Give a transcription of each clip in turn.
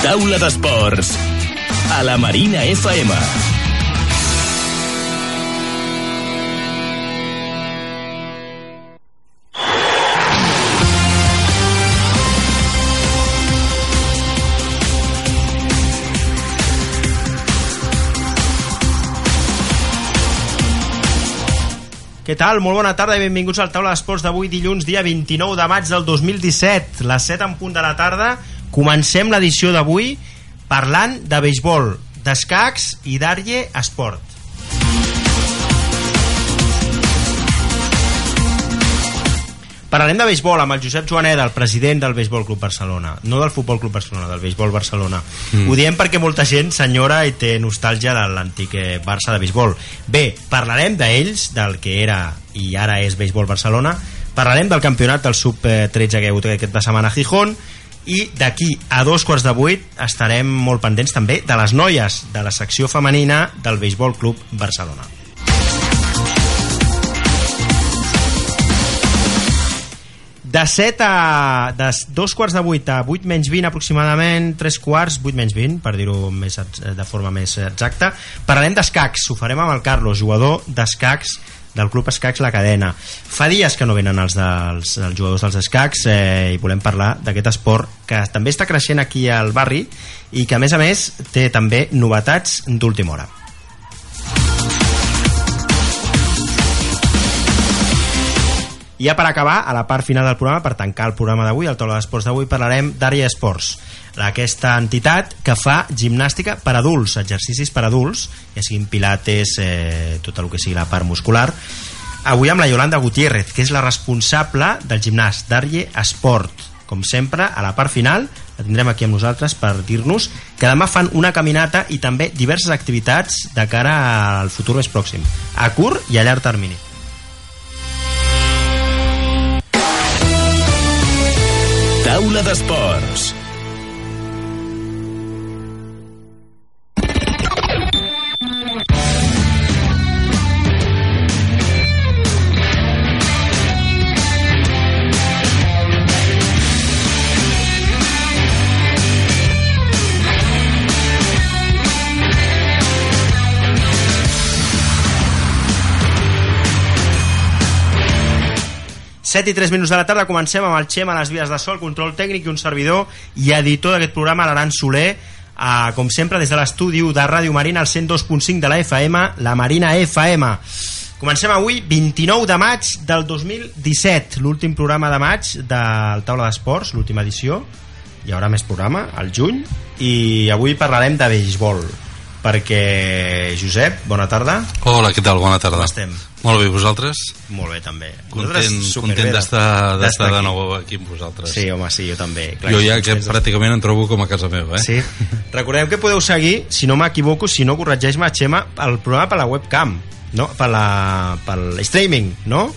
Taula d'Esports. A la Marina FM. Què tal? Molt bona tarda i benvinguts al Taula d'Esports d'avui dilluns, dia 29 de maig del 2017. Les 7 en punt de la tarda. Comencem l'edició d'avui parlant de béisbol, d'escacs i d'Arlle Esport. Parlarem de béisbol amb el Josep Joaneda, el president del Béisbol Club Barcelona. No del Futbol Club Barcelona, del Béisbol Barcelona. Mm. Ho diem perquè molta gent senyora i té nostàlgia de l'antic eh, Barça de béisbol. Bé, parlarem d'ells, del que era i ara és Béisbol Barcelona. Parlarem del campionat del Sub-13 que ha hagut aquesta setmana a Gijón i d'aquí a dos quarts de vuit estarem molt pendents també de les noies de la secció femenina del Béisbol Club Barcelona. de 7 a de dos quarts de 8 a 8 menys 20 aproximadament 3 quarts, 8 menys 20 per dir-ho més de forma més exacta parlarem d'escacs, ho farem amb el Carlos jugador d'escacs del Club Escacs La Cadena. Fa dies que no venen els, dels, els jugadors dels escacs eh, i volem parlar d'aquest esport que també està creixent aquí al barri i que a més a més té també novetats d'última hora. I ja per acabar, a la part final del programa, per tancar el programa d'avui, el taula d'esports d'avui, parlarem d'Àrea Esports, aquesta entitat que fa gimnàstica per adults, exercicis per adults, ja siguin pilates, eh, tot el que sigui la part muscular. Avui amb la Yolanda Gutiérrez, que és la responsable del gimnàs d'Àrea Esport. Com sempre, a la part final, la tindrem aquí amb nosaltres per dir-nos que demà fan una caminata i també diverses activitats de cara al futur més pròxim, a curt i a llarg termini. Taula d'Esports. Set i 3 minuts de la tarda comencem amb el Xem a les vies de sol, control tècnic i un servidor i editor d'aquest programa, l'Aran Soler, eh, com sempre des de l'estudi de Ràdio Marina al 102.5 de la FM, la Marina FM. Comencem avui 29 de maig del 2017, l'últim programa de maig del Taula d'Esports, l'última edició. Hi haurà més programa, al juny, i avui parlarem de béisbol perquè Josep, bona tarda Hola, què tal? Bona tarda Com estem? Molt bé, vosaltres? Molt bé, també Content, content d'estar de nou aquí amb vosaltres Sí, home, sí, jo també Clar, Jo ja que pràcticament em trobo com a casa meva eh? Sí, recordeu que podeu seguir si no m'equivoco, si no corregeix-me Xema, el programa per la webcam no? per, la, per streaming, no?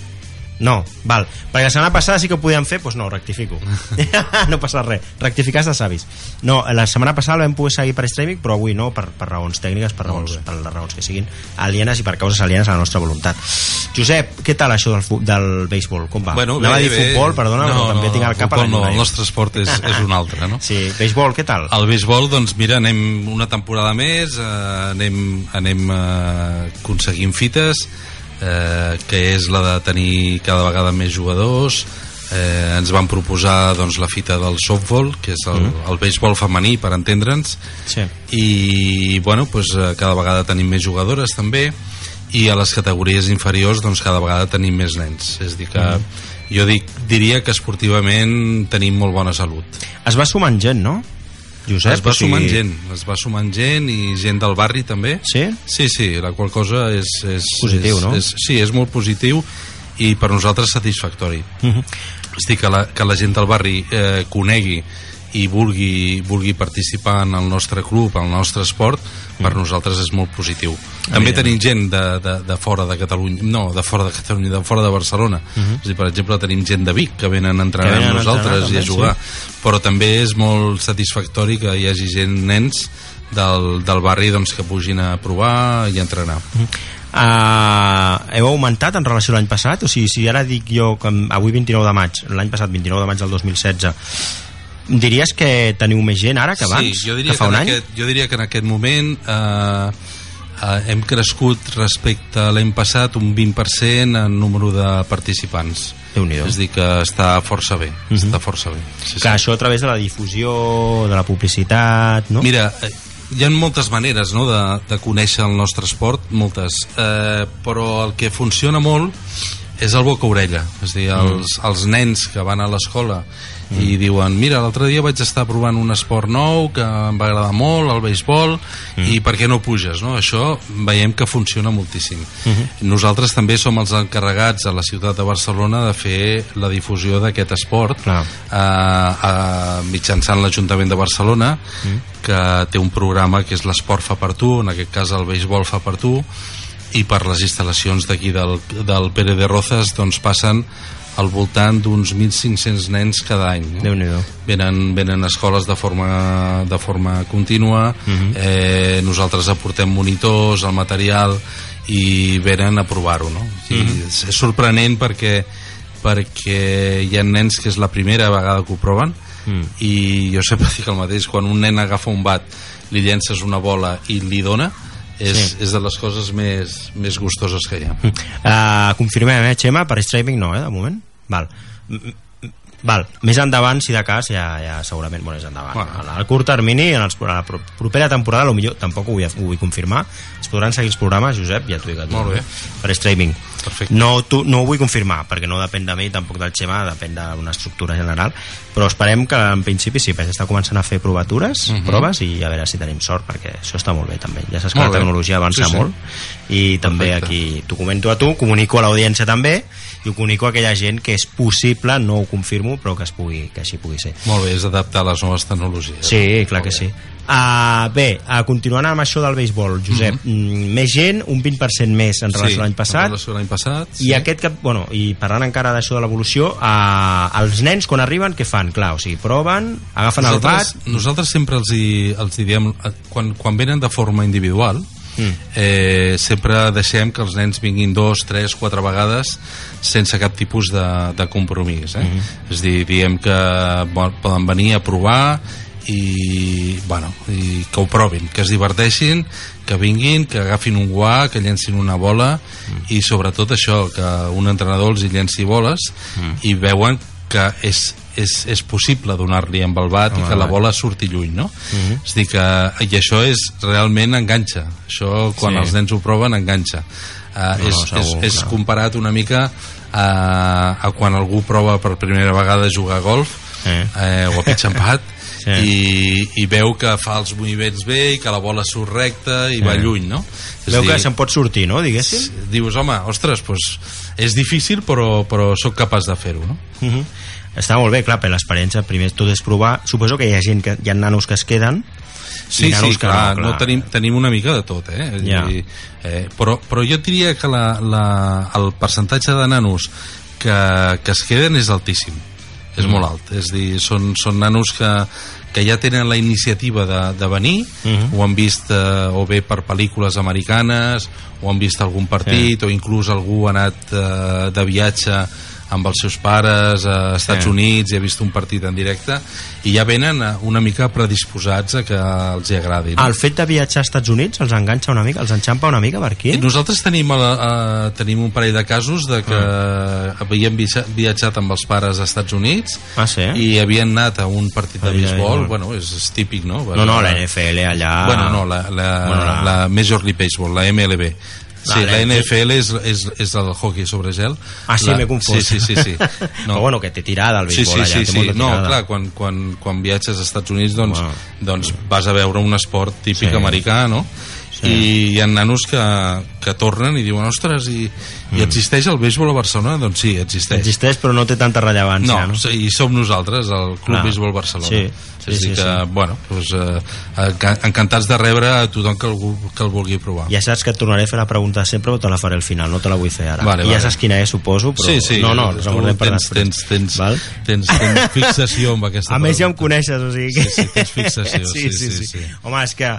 No, val. Perquè la setmana passada sí que ho podíem fer, doncs no, rectifico. no passa res. Rectificar de savis. No, la setmana passada vam poder seguir per streaming, però avui no, per, per raons tècniques, per, raons, per les raons que siguin alienes i per causes alienes a la nostra voluntat. Josep, què tal això del, del béisbol? Com va? Bueno, Anava bé, a dir bé. futbol, perdona, no, però també no, tinc el cap a la no, el nostre esport és, és un altre, no? Sí, béisbol, què tal? El béisbol, doncs mira, anem una temporada més, eh, anem, anem eh, aconseguint fites, eh, que és la de tenir cada vegada més jugadors eh, ens van proposar doncs, la fita del softball que és el, mm. el béisbol femení per entendre'ns sí. i bueno, pues, eh, cada vegada tenim més jugadores també i a les categories inferiors doncs, cada vegada tenim més nens és dir que mm. jo dic, diria que esportivament tenim molt bona salut es va sumant gent, no? Josep, es va sumant gent, es va sumant gent i gent del barri també. Sí? Sí, sí, la qual cosa és... és Positiu, és, no? És, sí, és molt positiu i per nosaltres satisfactori. Uh -huh. És dir, que la, que la gent del barri eh, conegui i vulgui, vulgui participar en el nostre club, en el nostre esport, per nosaltres és molt positiu. També tenim gent de, de, de fora de Catalunya, no, de fora de Catalunya, de fora de Barcelona. Uh -huh. És dir, per exemple, tenim gent de Vic que venen a entrenar venen amb a entrenar, nosaltres i a jugar. Però també és molt satisfactori que hi hagi gent, nens, del, del barri doncs, que pugin a provar i a entrenar. Uh, heu augmentat en relació a l'any passat? O sigui, si ara dic jo que avui 29 de maig, l'any passat 29 de maig del 2016, Diries que teniu més gent ara que abans? Sí, jo diria que fa que, un any? aquest, jo diria que en aquest moment eh, eh, hem crescut respecte a l'any passat un 20% en número de participants. És a dir, que està força bé. Mhm. Està força bé. Sí, Que això a través de la difusió, de la publicitat, no? Mira, eh, hi ha moltes maneres no, de, de conèixer el nostre esport, moltes, eh, però el que funciona molt és el boca-orella, és a dir, els, Mm. els nens que van a l'escola i diuen, mira, l'altre dia vaig estar provant un esport nou que em va agradar molt, el béisbol, Mm. i per què no puges? No? Això veiem que funciona moltíssim. Mm-hmm. Nosaltres també som els encarregats a la ciutat de Barcelona de fer la difusió d'aquest esport Clar. eh, eh, mitjançant l'Ajuntament de Barcelona Mm. que té un programa que és l'esport fa per tu en aquest cas el béisbol fa per tu i per les instal·lacions d'aquí del, del Pere de Rozas doncs passen al voltant d'uns 1.500 nens cada any no? Déu-n'hi-do. venen, venen a escoles de forma, de forma contínua Mhm. eh, nosaltres aportem monitors, el material i venen a provar-ho no? I Mhm. és, és sorprenent perquè perquè hi ha nens que és la primera vegada que ho proven Mm. i jo sempre dic el mateix quan un nen agafa un bat li llences una bola i li dona és, Sí. és de les coses més, més gustoses que hi ha Uh, confirmem, eh, Xema? Per streaming no, eh, de moment? Val. Val, més endavant, si de cas, ja, ja segurament, bueno, és endavant. Bueno. Bueno. Al curt termini, en els, a la pro- propera temporada, millor tampoc ho vull, ho vull confirmar, es podran seguir els programes, Josep, ja t'ho dic a. Molt bé. Per streaming. Perfecte. No, tu, no ho vull confirmar, perquè no depèn de mi, tampoc del Xema, depèn d'una estructura general, però esperem que en principi sí, perquè està començant a fer provatures, Mhm. proves, i a veure si tenim sort, perquè això està molt bé també. Ja saps que Molt la bé. tecnologia avança Sí, sí. molt, i també Perfecte. aquí t'ho comento a tu, comunico a l'audiència també i ho comunico a aquella gent que és possible, no ho confirmo, però que, es pugui, que així pugui ser. molt bé, és adaptar a les noves tecnologies Sí, clar que sí. Uh, bé, uh, continuant amb això del béisbol, Josep, mm més gent, un 20% més en relació sí, a l'any passat, relació a l'any passat i aquest cap, bueno, i parlant encara d'això de l'evolució, uh, els nens quan arriben què fan? Clar, o sigui, proven, agafen el bat, nosaltres, nosaltres sempre els hi, els hi diem eh, quan, quan venen de forma individual Mm. eh, sempre deixem que els nens vinguin dos, tres, quatre vegades sense cap tipus de, de compromís eh? Mm-hmm. és a dir, diem que bon, poden venir a provar i, bueno, i que ho provin, que es diverteixin, que vinguin, que agafin un guà, que llencin una bola Mm. i sobretot això, que un entrenador els hi llenci boles Mm. i veuen que és, és, és possible donar-li amb el bat Amb i que la bola surti lluny, no? Mhm. És a dir que, i això és realment enganxa això quan Sí. els nens ho proven enganxa uh, No, és, no, segur, és, és clar. comparat una mica a, a quan algú prova per primera vegada jugar a golf Eh. eh, o a pitch Sí. i, i veu que fa els moviments bé i que la bola surt recta i va Eh. lluny, no? És veu dir, que se'n pot sortir, no?, diguéssim. dius, home, ostres, pues, és difícil però, però sóc capaç de fer-ho, no? Uh -huh. Està molt bé, clar, per l'experiència primer tot és provar, suposo que hi ha gent que hi ha nanos que es queden Sí, i sí, clar, no, no, clar. tenim, tenim una mica de tot, eh? Ja. dir, eh però, però jo diria que la, la, el percentatge de nanos que, que es queden és altíssim, és Mm. molt alt, és dir, són, són nanos que, que ja tenen la iniciativa de, de venir, Mhm. ho han vist eh, o bé per pel·lícules americanes, o han vist algun partit, o inclús algú ha anat eh, de viatge amb els seus pares a Estats Sí. Units i ha vist un partit en directe i ja venen eh, una mica predisposats a que els hi agradi. no? El fet de viatjar als Estats Units els enganxa una mica, els enxampa una mica per aquí? I Nosaltres tenim, a, a, tenim un parell de casos de que Ah. havíem viatja- viatjat amb els pares als Estats Units Ah, sí? i havien anat a un partit de béisbol, bueno, és, és típic, no? No, no, la NFL allà... Bueno, no, la, la, Bueno, la- la Major League Baseball, la MLB. Sí, Vale, la sí. NFL és, és, és el hockey sobre gel. Ah, sí, la, m'he confós. Sí, sí, sí. sí. No. Però bueno, que té tirada el Sí, béisbol sí, allà, sí, té sí. molta No, tirada. clar, quan, quan, quan viatges als Estats Units doncs, Wow. doncs vas a veure un esport típic Sí. americà, no? Sí. I hi ha nanos que, que tornen i diuen, ostres, i, i existeix el béisbol a Barcelona? Doncs sí, existeix. Mm. Existeix però no té tanta rellevància, No, no? i som nosaltres, el Club Clar. Béisbol Barcelona. Sí, sí, és a sí, que, sí. bueno, doncs, eh, enca- encantats de rebre a tothom que el, que el vulgui provar. Ja saps que et tornaré a fer la pregunta sempre però te la faré al final, no te la vull fer ara. Vale, I ja vale. saps quina és, suposo, però... Sí, sí. No, no, tu guardem per tens, tens, tens, Val? tens, tens fixació amb aquesta A més ja em pregunta. coneixes, o sigui que... Sí, sí, tens fixació, sí, sí, sí, sí, sí, sí. Home, és que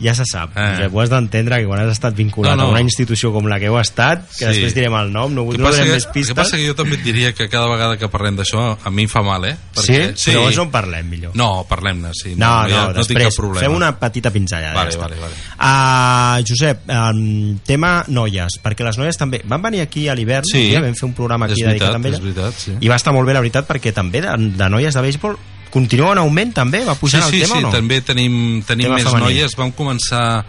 ja se sap. Eh. Eh. Ho has d'entendre que quan has estat vinculat No, no. a una institució com la que heu estat, que Sí. després direm el nom, no, El no donem més el pistes. que passa que jo també et diria que cada vegada que parlem d'això a mi em fa mal, eh? Sí? Però llavors on parlem millor? No, parlem-ne, sí. No, no, ja, no no tinc cap després problema. fem una petita pinzellada. Vale, ja vale, vale. Uh, Josep, um, tema noies, perquè les noies també van venir aquí a l'hivern, Sí. un dia vam fer un programa aquí És dedicat veritat, amb ella, és veritat, sí. i va estar molt bé, la veritat, perquè també de, de noies de béisbol continua en augment també, va Sí, pujant sí, el tema sí, o no? també tenim, tenim Tema més femení. noies. Vam començar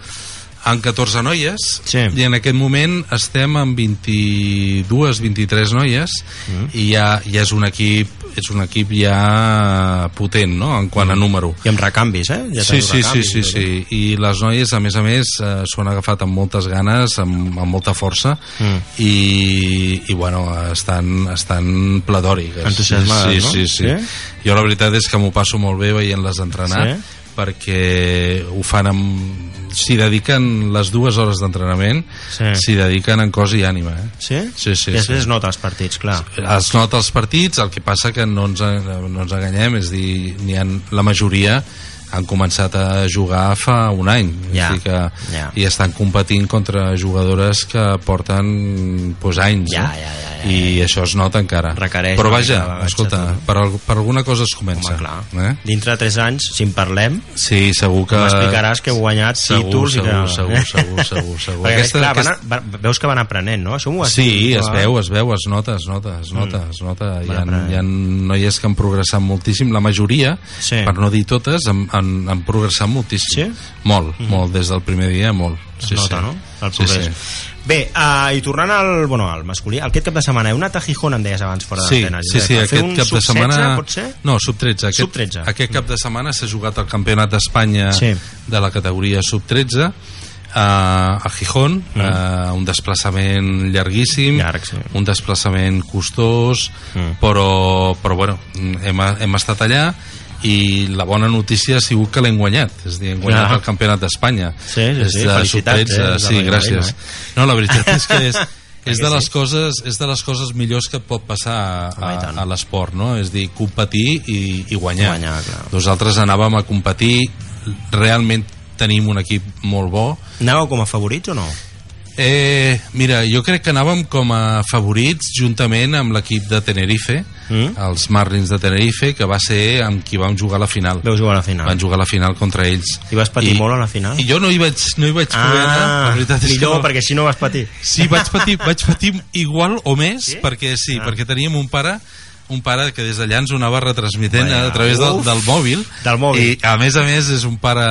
amb 14 noies Sí. i en aquest moment estem amb 22, 23 noies Mm. i ja, ja és un equip és un equip ja potent no? en quant a número I amb recanvis, eh? Ja Sí, sí, sí, recanvis, sí, sí. I les noies, a més a més, eh, s'ho han agafat amb moltes ganes, amb, amb molta força, Mm. i, i bueno, estan, estan pletòriques. Entusiasmades, sí, no? sí, sí, Sí? sí. Jo la veritat és que m'ho passo molt bé veient-les entrenar, Sí? Perquè ho fan amb... S'hi dediquen les dues hores d'entrenament, Sí. s'hi dediquen en cos i ànima, eh? Sí? Sí, sí, I després sí. es nota els partits, clar. es nota els partits, el que passa que no ens, no ens enganyem, és dir, ha, la majoria han començat a jugar fa un any Ja, és dir que, ja. i estan competint contra jugadores que porten pues, anys Ja, no? ja, ja, ja, i això es nota encara Requereix però vaja, bagatge, escolta per, al- per alguna cosa es comença Home, clar. eh? Dintre de 3 anys, si en parlem, sí, segur que m'explicaràs que heu guanyat segur, títols segur, i que... segur, segur, segur, segur. Perquè, Aquesta- clar, aquesta- van a, veus que van aprenent, no? Això Sí, dit, es veu, es veu, es nota, es nota, es nota, Mm. es nota. Hi ha, hi ha noies que han progressat moltíssim, la majoria, Sí. per no dir totes, han, han, han progressat moltíssim. Sí? Molt, molt, des del primer dia, molt. Es nota, sí. no? El Sí, progrés. sí. Bé, uh, i tornant al, bueno, al masculí, aquest cap de setmana heu anat a Gijón, em deies abans, fora Sí, d'antena. sí, sí, a aquest cap de sub-16, setmana... pot ser? No, sub-13. Aquest, Sub-13. Aquest cap de setmana s'ha jugat el campionat d'Espanya Sí. de la categoria sub-13 a, a Gijón, mm. uh, un desplaçament llarguíssim, Llarg, sí. un desplaçament costós, Mm. però, però bueno, hem, hem estat allà i la bona notícia ha sigut que l'hem guanyat és a dir, hem guanyat Ah. el campionat d'Espanya Sí, sí, sí, felicitats, sub-13, eh, de sí, gràcies Marina, no, la veritat és que és, és de les coses és de les coses millors que pot passar tant. a, a l'esport no? és dir, competir i, i guanyar. Guanyar, clar. nosaltres anàvem a competir realment tenim un equip molt bo Anàveu com a favorits o no? Eh, mira, jo crec que anàvem com a favorits juntament amb l'equip de Tenerife, Mm? els Marlins de Tenerife, que va ser amb qui vam jugar a la final. Veu jugar a la final. Van jugar a la final contra ells. I vas patir molt a la final? I jo no hi vaig, no hi vaig poder anar, la veritat és Ah, millor, que no. perquè si no vas patir. Sí, vaig patir, vaig patir igual o més, Sí? perquè sí, Ah. perquè teníem un pare un pare que des d'allà ens ho anava retransmitent Vaja, a través del, del mòbil Del mòbil. i a més a més és un pare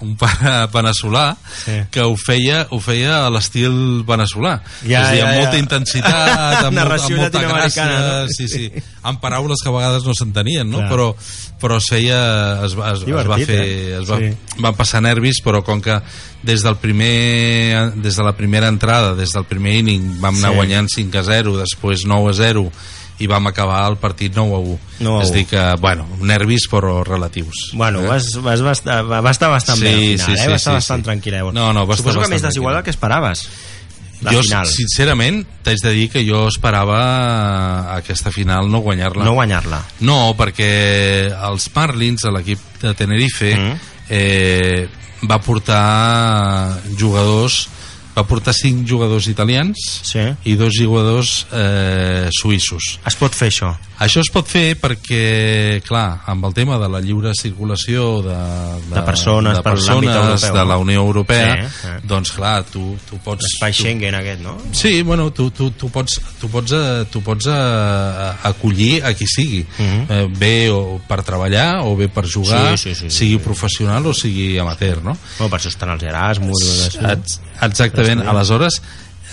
un pare veneçolà Sí. que ho feia, ho feia a l'estil veneçolà Ja, és a dir, amb ja, ja. molta intensitat amb, Narració amb molta gràcia no? sí, sí, amb paraules que a vegades no s'entenien no? Clar. però, però es feia es, va- es, es va fer eh? es va, Sí. van passar nervis però com que des del primer des de la primera entrada, des del primer inning vam anar Sí. guanyant 5 a 0 després 9 a 0 i vam acabar el partit 9 a 1 9 a és 1. dir que, bueno, nervis però relatius Bueno, Eh? vas, vas, bastar, va estar bastant Sí, bé al final, sí, eh? sí, va estar sí, bastant sí. tranquil·la. eh? No, no, va Suposo que més desigual del que esperaves. La jo, final. sincerament, t'haig de dir que jo esperava aquesta final no guanyar-la. No guanyar-la. No, perquè els Marlins, a l'equip de Tenerife, Mm. eh, va portar jugadors va portar cinc jugadors italians Sí. i dos jugadors eh, suïssos. Es pot fer això. Això es pot fer perquè, clar, amb el tema de la lliure circulació de, De persones de, per l'àmbit persones europeu, de la Unió Europea, Sí, doncs clar, tu, tu pots... L'espai Schengen aquest, no? Sí, bueno, tu, tu, tu pots, tu pots, eh, tu pots eh, acollir a qui sigui, Mhm. eh, bé o per treballar o bé per jugar, Sí, sí, sí, sí, sigui sí. professional o sigui amateur, no? Bueno, per això estan els Erasmus... Exactament, aleshores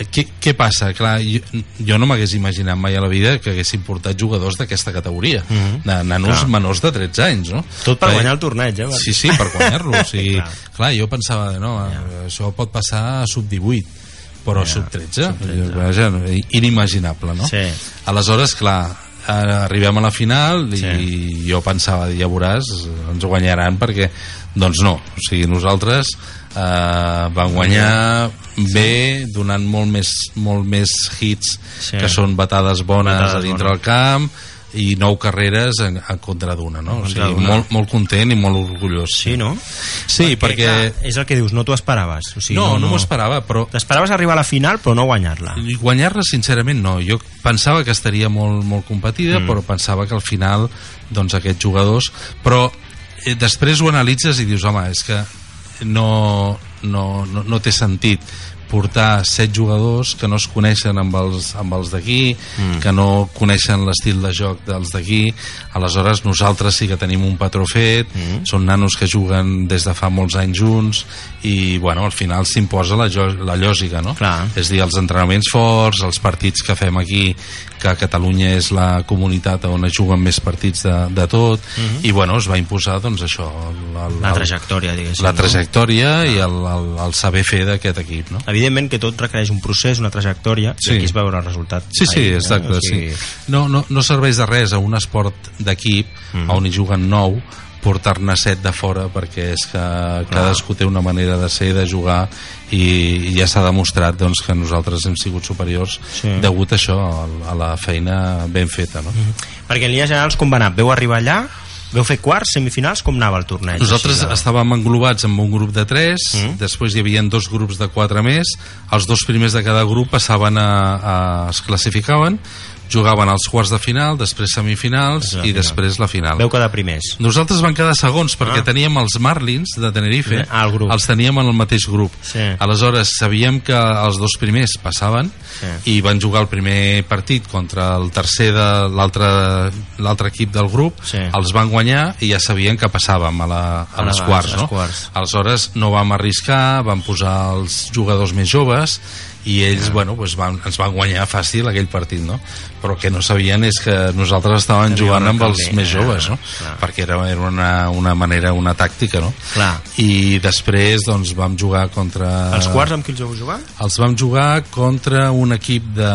què, què passa? Clar, jo, jo no m'hagués imaginat mai a la vida que haguessin portat jugadors d'aquesta categoria Mhm. de nanos Clar. menors de 13 anys no? Tot per Perquè- guanyar el torneig, eh? Sí, sí, per guanyar-lo o sigui, Clar. clar. jo pensava no, eh, això pot passar a sub-18 però Ja, sub-13 sub-13. vaja, inimaginable no? Sí. aleshores clar arribem a la final i Sí. jo pensava, ja veuràs ens guanyaran perquè, doncs no o sigui, nosaltres eh, vam guanyar bé donant molt més, molt més hits Sí. que són batades bones Batades a dintre bones. del camp i nou carreres en, en contra d'una no? o sigui, molt, molt content i molt orgullós Sí, no? sí perquè, clar, és el que dius, no t'ho esperaves. O sigui, no, no, m'ho esperava però T'esperaves arribar a la final però no guanyar-la. Guanyar-la sincerament no jo pensava que estaria molt, molt competida mm. però pensava que al final doncs aquests jugadors però eh, després ho analitzes i dius home és que no, no, no, no té sentit portar set jugadors que no es coneixen amb els, amb els d'aquí, mm. que no coneixen l'estil de joc dels d'aquí, aleshores nosaltres sí que tenim un patró fet, mm. són nanos que juguen des de fa molts anys junts i bueno, al final s'imposa la, la lògica, no? Clar. És dir, els entrenaments forts, els partits que fem aquí, que Catalunya és la comunitat on es juguen més partits de, de tot, i bueno, es va imposar doncs això, el, el, La el- trajectòria, diguéssim. la no? trajectòria i el, el, el saber fer d'aquest equip, no? Evidentment que tot requereix un procés, una trajectòria, Sí. i aquí es veurà el resultat. Sí, sí, ahir, eh? exacte, O sigui, sí. No, no, no serveix de res a un esport d'equip Mhm. on hi juguen nou portar-ne set de fora perquè és que cadascú té una manera de ser, de jugar i, i ja s'ha demostrat doncs, que nosaltres hem sigut superiors Sí. degut a això, a, a la feina ben feta no? Perquè en línies generals com va anar? Veu arribar allà, veu fer quarts, semifinals, com anava el torneig? Nosaltres de- estàvem englobats amb un grup de 3, Mm. després hi havia dos grups de 4 més, els dos primers de cada grup passaven a, a es classificaven, jugaven als quarts de final, després semifinals i final. després la final. Veu quedar primers. Nosaltres vam quedar segons perquè Ah. teníem els Marlins de Tenerife, Ah, el grup. els teníem en el mateix grup. Sí. Aleshores sabíem que els dos primers passaven Sí. i van jugar el primer partit contra el tercer de l'altre equip del grup, Sí. els van guanyar i ja sabien que passàvem a, la, a A les quarts, no? quarts. Aleshores no vam arriscar, vam posar els jugadors més joves i ells, bueno, pues van, ens van guanyar fàcil aquell partit, no? Però que no sabien és que nosaltres estàvem Tenia jugant amb els més joves, no? clar. Perquè era, era una, una manera, una tàctica, no? Clar. I després, doncs, vam jugar contra... Els quarts amb qui els vau jugar? Els vam jugar contra un equip de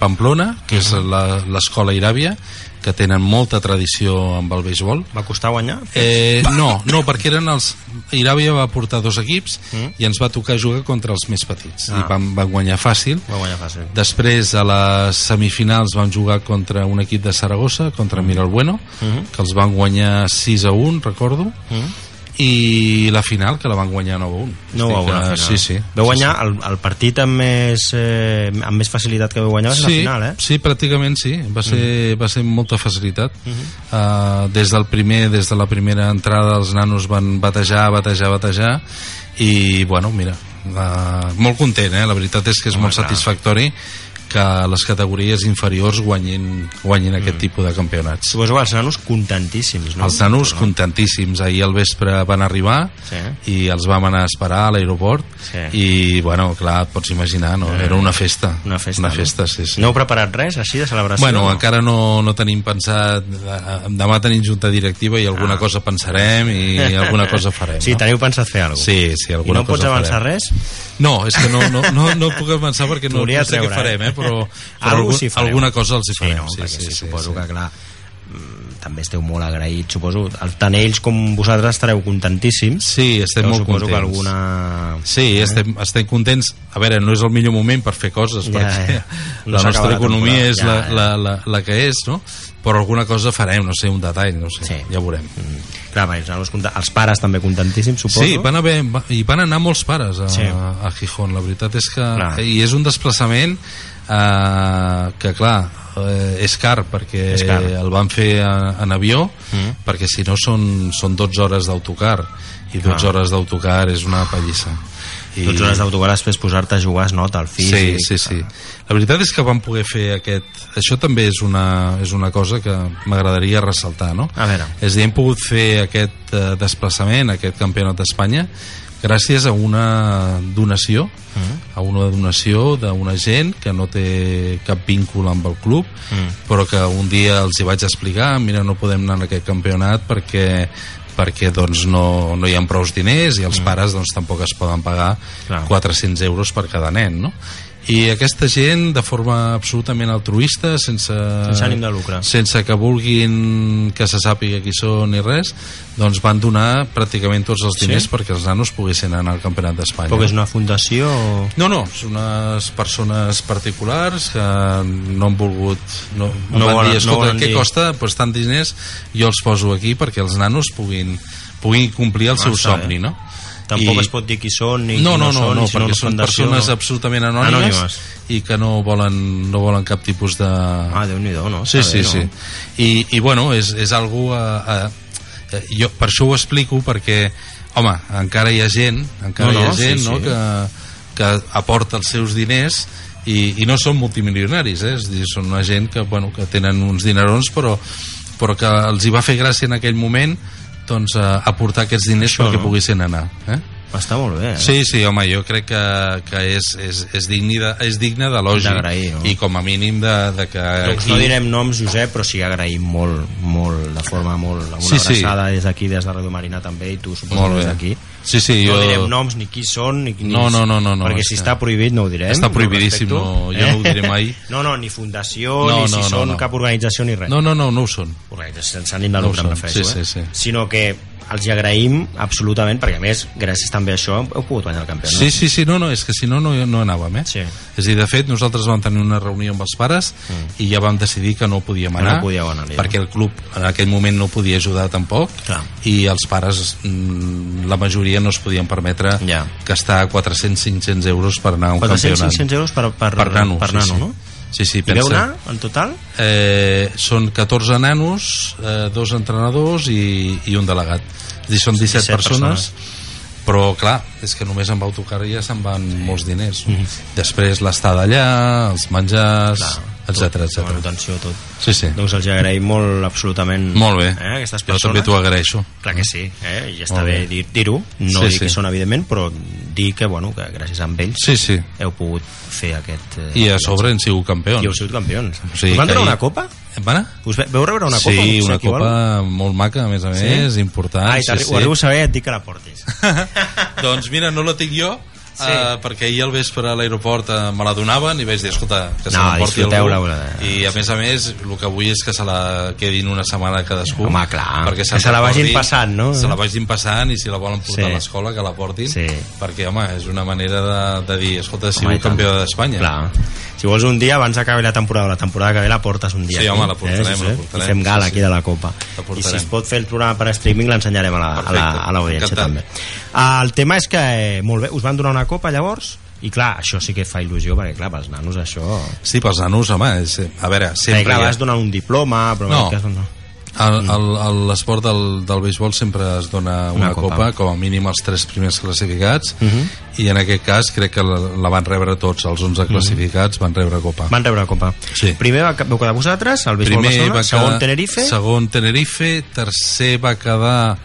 Pamplona, que és la- l'escola Iràbia, que tenen molta tradició amb el béisbol. Va costar guanyar? Eh, no, no, perquè eren els... Iràbia va portar dos equips Mm. i ens va tocar jugar contra els més petits. Ah. I vam, van guanyar fàcil. Va guanyar fàcil. Després, a les semifinals, vam jugar contra un equip de Saragossa, contra Miralbueno, Mhm. que els van guanyar 6 a 1, recordo, Mm? I la final, que la van guanyar 9 a 1. No Estic, va una final. Sí, sí. Veu sí, guanyar sí. el, el partit amb més, eh, amb més facilitat que veu guanyar va ser sí, la final, eh? Sí, pràcticament sí. Va ser, va ser molta facilitat. Mhm. uh, des del primer, des de la primera entrada, els nanos van batejar, batejar, batejar, i, bueno, mira, uh, molt content, eh? La veritat és que és Home, molt clar. satisfactori que les categories inferiors guanyin, guanyin aquest tipus de campionats. Suposo que els nanos contentíssims, no? Els nanos contentíssims. Ahir al vespre van arribar Sí. i els vam anar a esperar a l'aeroport Sí. i, bueno, clar, et pots imaginar, no? Era una festa. Una festa, Una no? festa, sí, sí. No heu preparat res, així, de celebració? Bueno, no? encara no, no tenim pensat eh, demà tenim junta directiva i alguna Ah. cosa pensarem i alguna cosa farem Sí, no? teniu pensat fer alguna cosa? sí, sí, I alguna no pots cosa avançar farem. res? No, és que no, no, no, no puc avançar perquè no, no sé què treure, farem, eh? Però, però Algú algun, sí fareu. alguna cosa els hi Sí, farem. no, perquè sí, sí, suposo que, clar, mm, també esteu molt agraïts, suposo. Tant ells com vosaltres estareu contentíssims. Sí, estem Però molt suposo contents. que alguna... Sí, estem, estem contents. A veure, no és el millor moment per fer coses, Ja, perquè ja. No la nostra economia és ja, la, ja. la, la, la que és, no? Però alguna cosa farem, no sé, un detall, no sé, Sí. ja veurem. Mm, Clar, els, els pares també contentíssims, suposo. Sí, van haver, va, i van anar molts pares a, Sí. a Gijón, la veritat és que Clar. i és un desplaçament eh, que clar eh, és car perquè És car. el van fer en, en avió Mm. perquè si no són, són 12 hores d'autocar i 12 Clar. hores d'autocar és una pallissa I... 12 hores d'autocar després posar-te a jugar es nota el Sí, físic. sí, sí. La veritat és que vam poder fer aquest... Això també és una, és una cosa que m'agradaria ressaltar, no? A veure. És a dir, hem pogut fer aquest eh, desplaçament, aquest campionat d'Espanya, gràcies a una donació, Mm. a una donació d'una gent que no té cap víncul amb el club, Mm. però que un dia els hi vaig explicar, mira, no podem anar en aquest campionat perquè perquè doncs no, no hi ha prous diners i els pares doncs tampoc es poden pagar Clar. 400 euros per cada nen no? I aquesta gent de forma absolutament altruista sense, Sense ànim de lucre. sense que vulguin que se sàpiga qui són ni res doncs van donar pràcticament tots els diners Sí? perquè els nanos poguessin anar al Campionat d'Espanya Però és una fundació o... no, no, són unes persones particulars que no han volgut no, No no van volen- dir, no escolta, volen què dir. costa? Pues tant diners jo els poso aquí perquè els nanos puguin, puguin complir el Ah, seu somni bé. no? Tampoc I- es pot dir qui són ni no, qui no, no, no, són, no, si perquè són persones absolutament anònimes, Anònimes. i que no volen, no volen cap tipus de... Ah, Déu-n'hi-do, no? Sí, sí, sí. no? I, i bueno, és, és algú a, a, a, jo per això ho explico perquè home, encara hi ha gent encara No, hi ha no, sí, gent no, sí. que, que aporta els seus diners i, i no són multimilionaris eh? és dir, són una gent que, bueno, que tenen uns dinerons però, però que els hi va fer gràcia en aquell moment doncs, a aportar aquests diners Això, perquè no? poguessin anar eh? Està molt bé, eh? Sí, sí, home, jo crec que, que és, és, és, digne de, és digne d'elogi no? i com a mínim de, de que Doncs no direm noms, Josep, però sí agraïm molt, molt, de forma molt... Una Sí, sí. abraçada des d'aquí, des de Radio Marina també, i tu suposo des d'aquí. Sí, sí, No jo... direm noms ni qui són ni, ni No, no, no, no, no, perquè si que- està prohibit no ho direm Està no ho prohibidíssim, no, jo no ho diré mai. no, no, ni fundació No, ni si no, no, són no. cap organització ni res No, no, no, no ho són. organització sense ànim de No ho lucre refereixo, sí, eh? sí, sí. sinó que els hi agraïm absolutament perquè a més gràcies també a això heu pogut guanyar el campionat Sí, sí, sí, no, no, és que si no, no, no anàvem, eh? Sí. És a dir, de fet, nosaltres vam tenir una reunió amb els pares i ja vam decidir que no podíem Mm. Que no anar, podíeu anar-hi, perquè el club en aquell moment no podia ajudar tampoc Clar. i els pares, mm, la majoria no es podien permetre Ja. gastar 400-500 euros per anar a un 400 campionat. 500 euros per, per, per nano, per sí, nano sí. no? Sí, sí, I veu pensa. anar en total? Eh, són 14 nanos, eh, dos entrenadors i, i un delegat. És dir, són 17, 17 persones, però clar, és que només amb autocar ja se'n van molts diners. Després l'estada allà, els menjars, etc Tot, etc. manutenció, tot. Sí, sí. Doncs els agraïm molt absolutament Molt bé. eh, aquestes Jo persones. també t'ho agraeixo. Clar que sí, eh? i està Molt bé bé. dir- dir-ho, no Sí, dir sí. que són evidentment, però dir que, bueno, que gràcies a ells Sí, sí. heu pogut fer aquest... Eh, I a sobre hem sigut campions. I heu sigut campions. O sigui Us van donar una copa? Van anar? Us ve- veu rebre una copa? sí, un una copa molt maca, a més a més, important. Ah, i sí, sí. ho arribo a saber et dic que la portis. doncs mira, no la tinc jo, Sí. Uh, perquè ahir al vespre a l'aeroport uh, me la donaven i vaig dir, escolta, que se No, l'emporti algú una- i a més a més el que vull és que se la quedin una setmana cadascú Home, clar, perquè que se'n se la vagin passant, no? se la vagin passant i si la volen portar Sí. a l'escola que la portin Sí. perquè home, és una manera de, de dir escolta, he Home, i sigut campió d'Espanya Clar. Si vols un dia, abans d'acabar la temporada, la temporada que ve la portes un dia. Sí, aquí, home, la portarem, Josep? la portarem, I fem gala sí, aquí sí. de la Copa. La I si es pot fer el programa per streaming, l'ensenyarem a la- la- l'audiència encantat. també. Ah, el tema és que, eh, molt bé, us van donar una copa llavors, i clar, això sí que fa il·lusió, perquè clar, pels nanos això... sí, pels nanos, home, és, a veure, Sempre sempre clar, vas donar un diploma, però No. cas no. El- L'esport del, del béisbol sempre es dona una, Una copa. copa. com a mínim els tres primers classificats, i en aquest cas crec que la, la van rebre tots, els 11 classificats van rebre copa. Van rebre copa. Sí. Primer va, vau quedar vosaltres, el béisbol Primer Barcelona, va segon quedar, Tenerife, segon Tenerife, tercer va quedar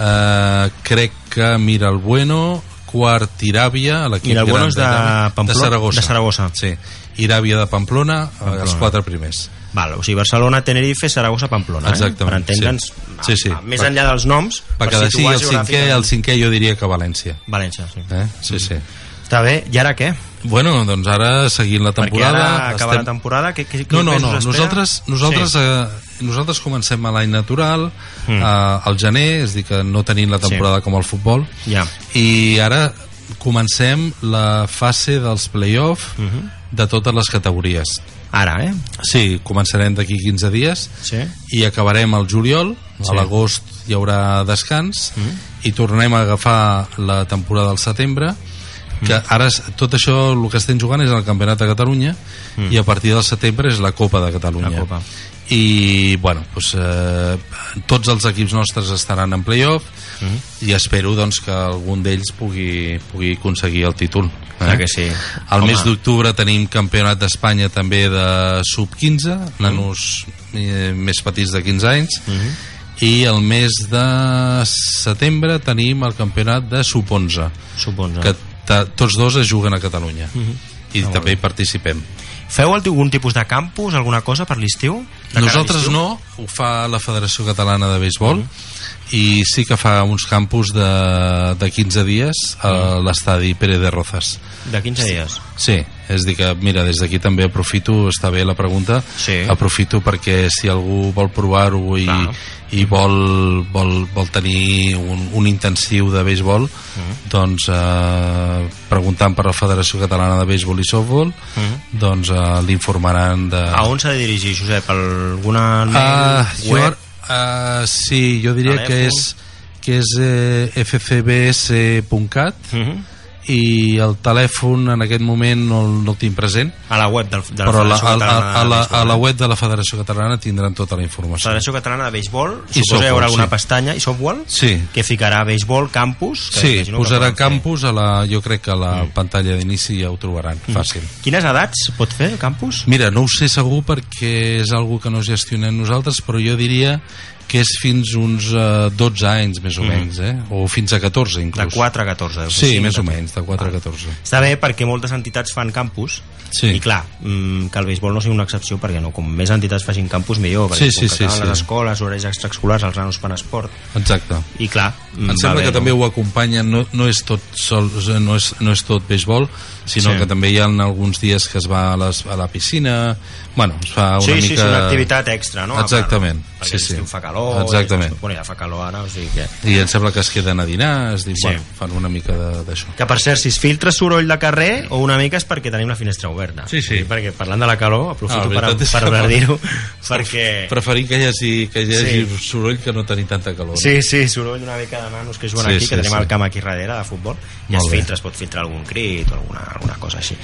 eh, crec que Mira el Bueno, quart Iràbia, l'equip el Bueno gran és de Pamplona- Saragossa. de Saragossa. Sí. Iràbia de Pamplona, eh, Pamplona. els quatre primers. Val, o sigui, Barcelona, Tenerife, Saragossa, Pamplona. Exactament, Eh? Per entendre'ns, sí. Sí, sí. a- més Va- enllà dels noms, per així, situar el cinquè, el cinquè jo diria que València. València, sí. Eh? Sí, sí. Està bé, i ara què? Bueno, doncs ara seguint la temporada... Perquè ara acaba la temporada, què, què, No, no, no, nosaltres, nosaltres, Sí. eh, nosaltres comencem a l'any natural, Mm. eh, al gener, és dir, que no tenim la temporada Sí. com el futbol, Ja. i ara comencem la fase dels play-off Mhm. de totes les categories. Ara, eh? Sí, començarem d'aquí 15 dies Sí. i acabarem al juliol, Sí. a l'agost hi haurà descans i tornem a agafar la temporada al setembre que ara tot això el que estem jugant és el Campionat de Catalunya i a partir del setembre és la Copa de Catalunya La Copa. I bueno, doncs, eh, tots els equips nostres estaran en playoff i espero doncs, que algun d'ells pugui, pugui aconseguir el títol eh? Que sí. Al Home. mes d'octubre tenim campionat d'Espanya també de sub-15, nanos eh, més petits de 15 anys, i el mes de setembre tenim el campionat de sub-11, Suposo. que tots dos es juguen a Catalunya. I Ah, també hi participem. Feu algun tipus de campus, alguna cosa per l'estiu? Nosaltres no, ho fa la Federació Catalana de Béisbol, i sí que fa uns campus de, de 15 dies a l'estadi Pere de Rozas. De 15 dies. Sí, és dir que, mira, des d'aquí també aprofito, està bé la pregunta, Sí. aprofito perquè si algú vol provar-ho i. i vol, vol, vol tenir un, un intensiu de béisbol, Mm. doncs eh, preguntant per la Federació Catalana de Béisbol i Softball, doncs eh, l'informaran de... Mm. A on s'ha de dirigir, Josep? Alguna Ah, jo, web? uh, sí, jo diria que és que és eh, fcbs.cat Mhm. I el telèfon en aquest moment no, no el tinc present A la web del, de la però a la, Federació a, Catalana a, a, la, a la web de la Federació Catalana tindran tota la informació Federació Catalana de Béisbol, I suposo que hi haurà alguna sí. pestanya, i softball, sí, que ficarà béisbol, campus... que sí que posarà fer. campus a la, jo crec que a la Mm. pantalla d'inici ja ho trobaran fàcil Quines edats pot fer el campus? Mira, no ho sé segur perquè és algo que no gestionem nosaltres, però jo diria que és fins uns eh, 12 anys, més o menys, eh? o fins a 14, De inclús. 4 a 14. deu ser Sí, cinc, més o de- menys, de 4 a 14. Està bé perquè moltes entitats fan campus Sí. i clar, mm, que el béisbol no sigui una excepció perquè no, com més entitats facin campus millor Sí, perquè sí, com que sí, sí. les escoles, horaris extraescolars els nanos fan esport Exacte. i clar mm, Em va sembla bé, que no? també ho acompanya, no, no és tot sol, no és, no és tot béisbol, sinó Sí. que també hi ha alguns dies que es va a, les, a la piscina, bueno, es fa una sí, mica... sí, sí, una activitat extra, no? Exactament, part, sí, perquè sí. l'estiu fa calor, Exactament. I, bueno, ja fa calor ara, o sigui que... I em sembla que es queden a dinar, es diu, Sí. bueno, fan una mica de- d'això. Que per cert, si es filtra soroll de carrer o una mica és perquè tenim la finestra oberta. Sí, sí. I perquè parlant de la calor, aprofito Ah, la per, és per que- dir-ho, perquè... Preferim que hi hagi, que hi hagi Sí. soroll que no tenir tanta calor. no? Sí, sí, soroll una mica de nanos que juguen Sí, aquí, sí, que tenim sí. el camp aquí darrere de futbol, i Molt es bé. filtra, es pot filtrar algun crit o alguna, alguna cosa així.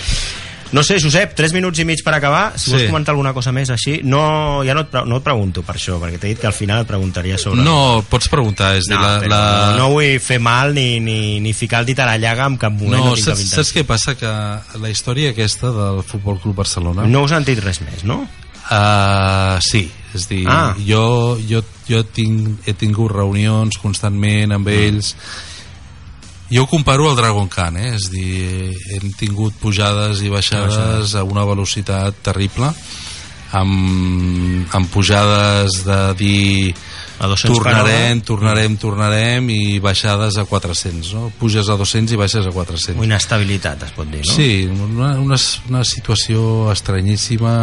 No sé, Josep, 3 minuts i mig per acabar. Si Sí. vols comentar alguna cosa més així, no, ja no et, no et pregunto per això, perquè t'he dit que al final et preguntaria sobre... No, pots preguntar, és no, dir, la, la... no, no vull fer mal ni, ni, ni ficar el dit a la llaga en cap moment. no, No, saps, saps què passa? Que la història aquesta del Futbol Club Barcelona... No us han dit res més, no? Uh, sí, és dir, Ah. jo, jo, jo tinc, he tingut reunions constantment amb ells jo ho comparo al Dragon Khan eh? és dir, hem tingut pujades i baixades a una velocitat terrible amb, amb pujades de dir A 200 tornarem, tornarem, tornarem i baixades a 400 no? puges a 200 i baixes a 400 Una inestabilitat, es pot dir, no? Sí, una, una, una situació estranyíssima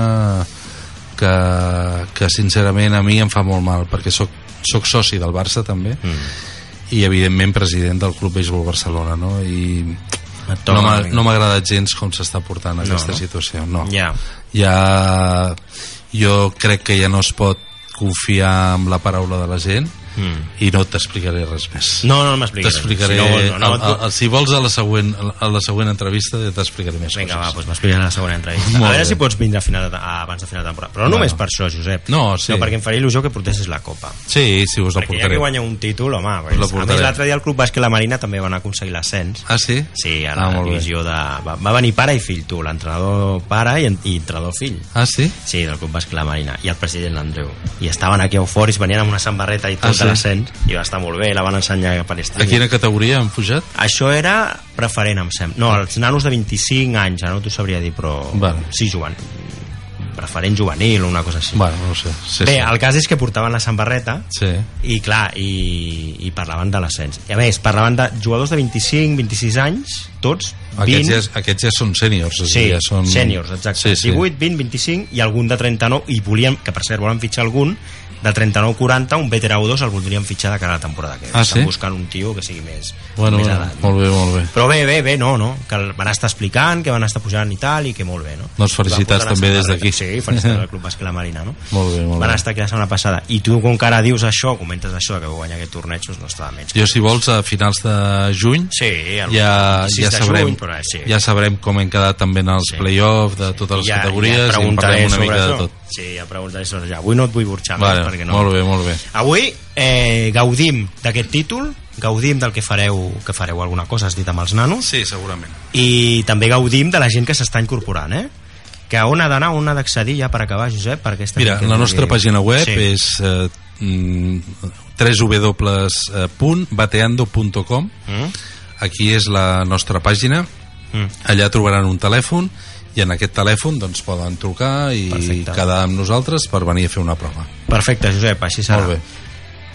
que, que sincerament a mi em fa molt mal perquè sóc, sóc soci del Barça també Mm. I evidentment president del Club Béisbol Barcelona no? i no m'ha no agradat gens com s'està portant aquesta no? situació no. Ja. ja jo crec que ja no es pot confiar en la paraula de la gent Mm. i no t'explicaré res més No, no m'expliquis. t'explicaré Si no, no, no, no, no, si vols a la següent, a la següent entrevista t'explicaré més Vinga, va, coses doncs m'expliques a la segona entrevista. Molt a veure bé. si pots vindre a final de, a, abans de final de temporada. Però no Bueno. només per això, Josep. No, sí. Sinó perquè em faria il·lusió que portessis la Copa. Sí, sí, us la perquè ja portaré. que guanya un títol, home... la Pues, a portaré. més, l'altre dia el Club Bàsquet La Marina també van aconseguir l'ascens. Ah, sí? Sí, a Ah, la bé. divisió de... Va, va venir pare i fill, tu, l'entrenador pare i, i entrenador fill. Ah, sí? Sí, del Club Bàsquet La Marina i el president l'Andreu. I estaven aquí eufòrics, venien amb una samarreta i tot Ah, ah, sí? de l'ascens i va estar molt bé, la van ensenyar per A streaming. quina categoria han pujat? Això era preferent, em sembla. No, els nanos de 25 anys, no t'ho sabria dir, però... Vale. Sí, jugant. Preferent juvenil o una cosa així. Bueno, no sé. Sí, Bé, sí. el cas és que portaven la samarreta Sí. i clar, i, i parlaven de l'ascens. I a més, parlaven de jugadors de 25, 26 anys, tots, 20... Aquests ja, aquests ja són sèniors. Sí, ja són... sèniors, exacte. Sí, sí. 18, 20, 25 i algun de 39, i volien, que per cert volen fitxar algun, de 39-40, un veterà o dos el voldrien fitxar de cara a la temporada que. Ah, Estan sí? buscant un tio que sigui més, Bueno, més bueno, edat. molt bé, molt bé. Però bé, bé, bé, no, no, que el van estar explicant, que van estar pujant i tal, i que molt bé, no? Doncs felicitats Van també des d'aquí. Sí, felicitats al Club Bàsquet La Marina, no? Molt bé, molt Van bé. estar aquí la setmana passada. I tu, com que ara dius això, comentes això, que guanyar aquest torneig, doncs no està de menys. Jo, si vols, a finals de juny Sí, el ja, 6 ja, de sabrem, juny, però, eh, sí. ja sabrem com hem quedat també en els Sí. play-off de totes les ja, categories ja i en parlem una mica això. de tot. Sí, ja preguntaré sobre això. Avui no et vull burxar Vale, més, perquè no... Molt bé, molt bé. Avui eh, gaudim d'aquest títol, gaudim del que fareu, que fareu alguna cosa, has dit amb els nanos, Sí, segurament. i també gaudim de la gent que s'està incorporant, eh? Que on ha d'anar, on ha d'accedir ja per acabar, Josep? Per aquesta Mira, que la nostra vulgui- pàgina web sí. és eh, www.bateando.com Mm? Aquí és la nostra pàgina Mm. allà trobaran un telèfon i en aquest telèfon doncs, poden trucar i Perfecte. quedar amb nosaltres per venir a fer una prova. Perfecte, Josep, així serà. Molt bé.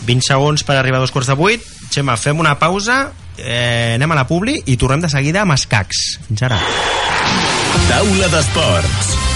20 segons per arribar a dos quarts de vuit. Xema, fem una pausa, eh, anem a la publi i tornem de seguida amb escacs. Fins ara. Taula d'Esports.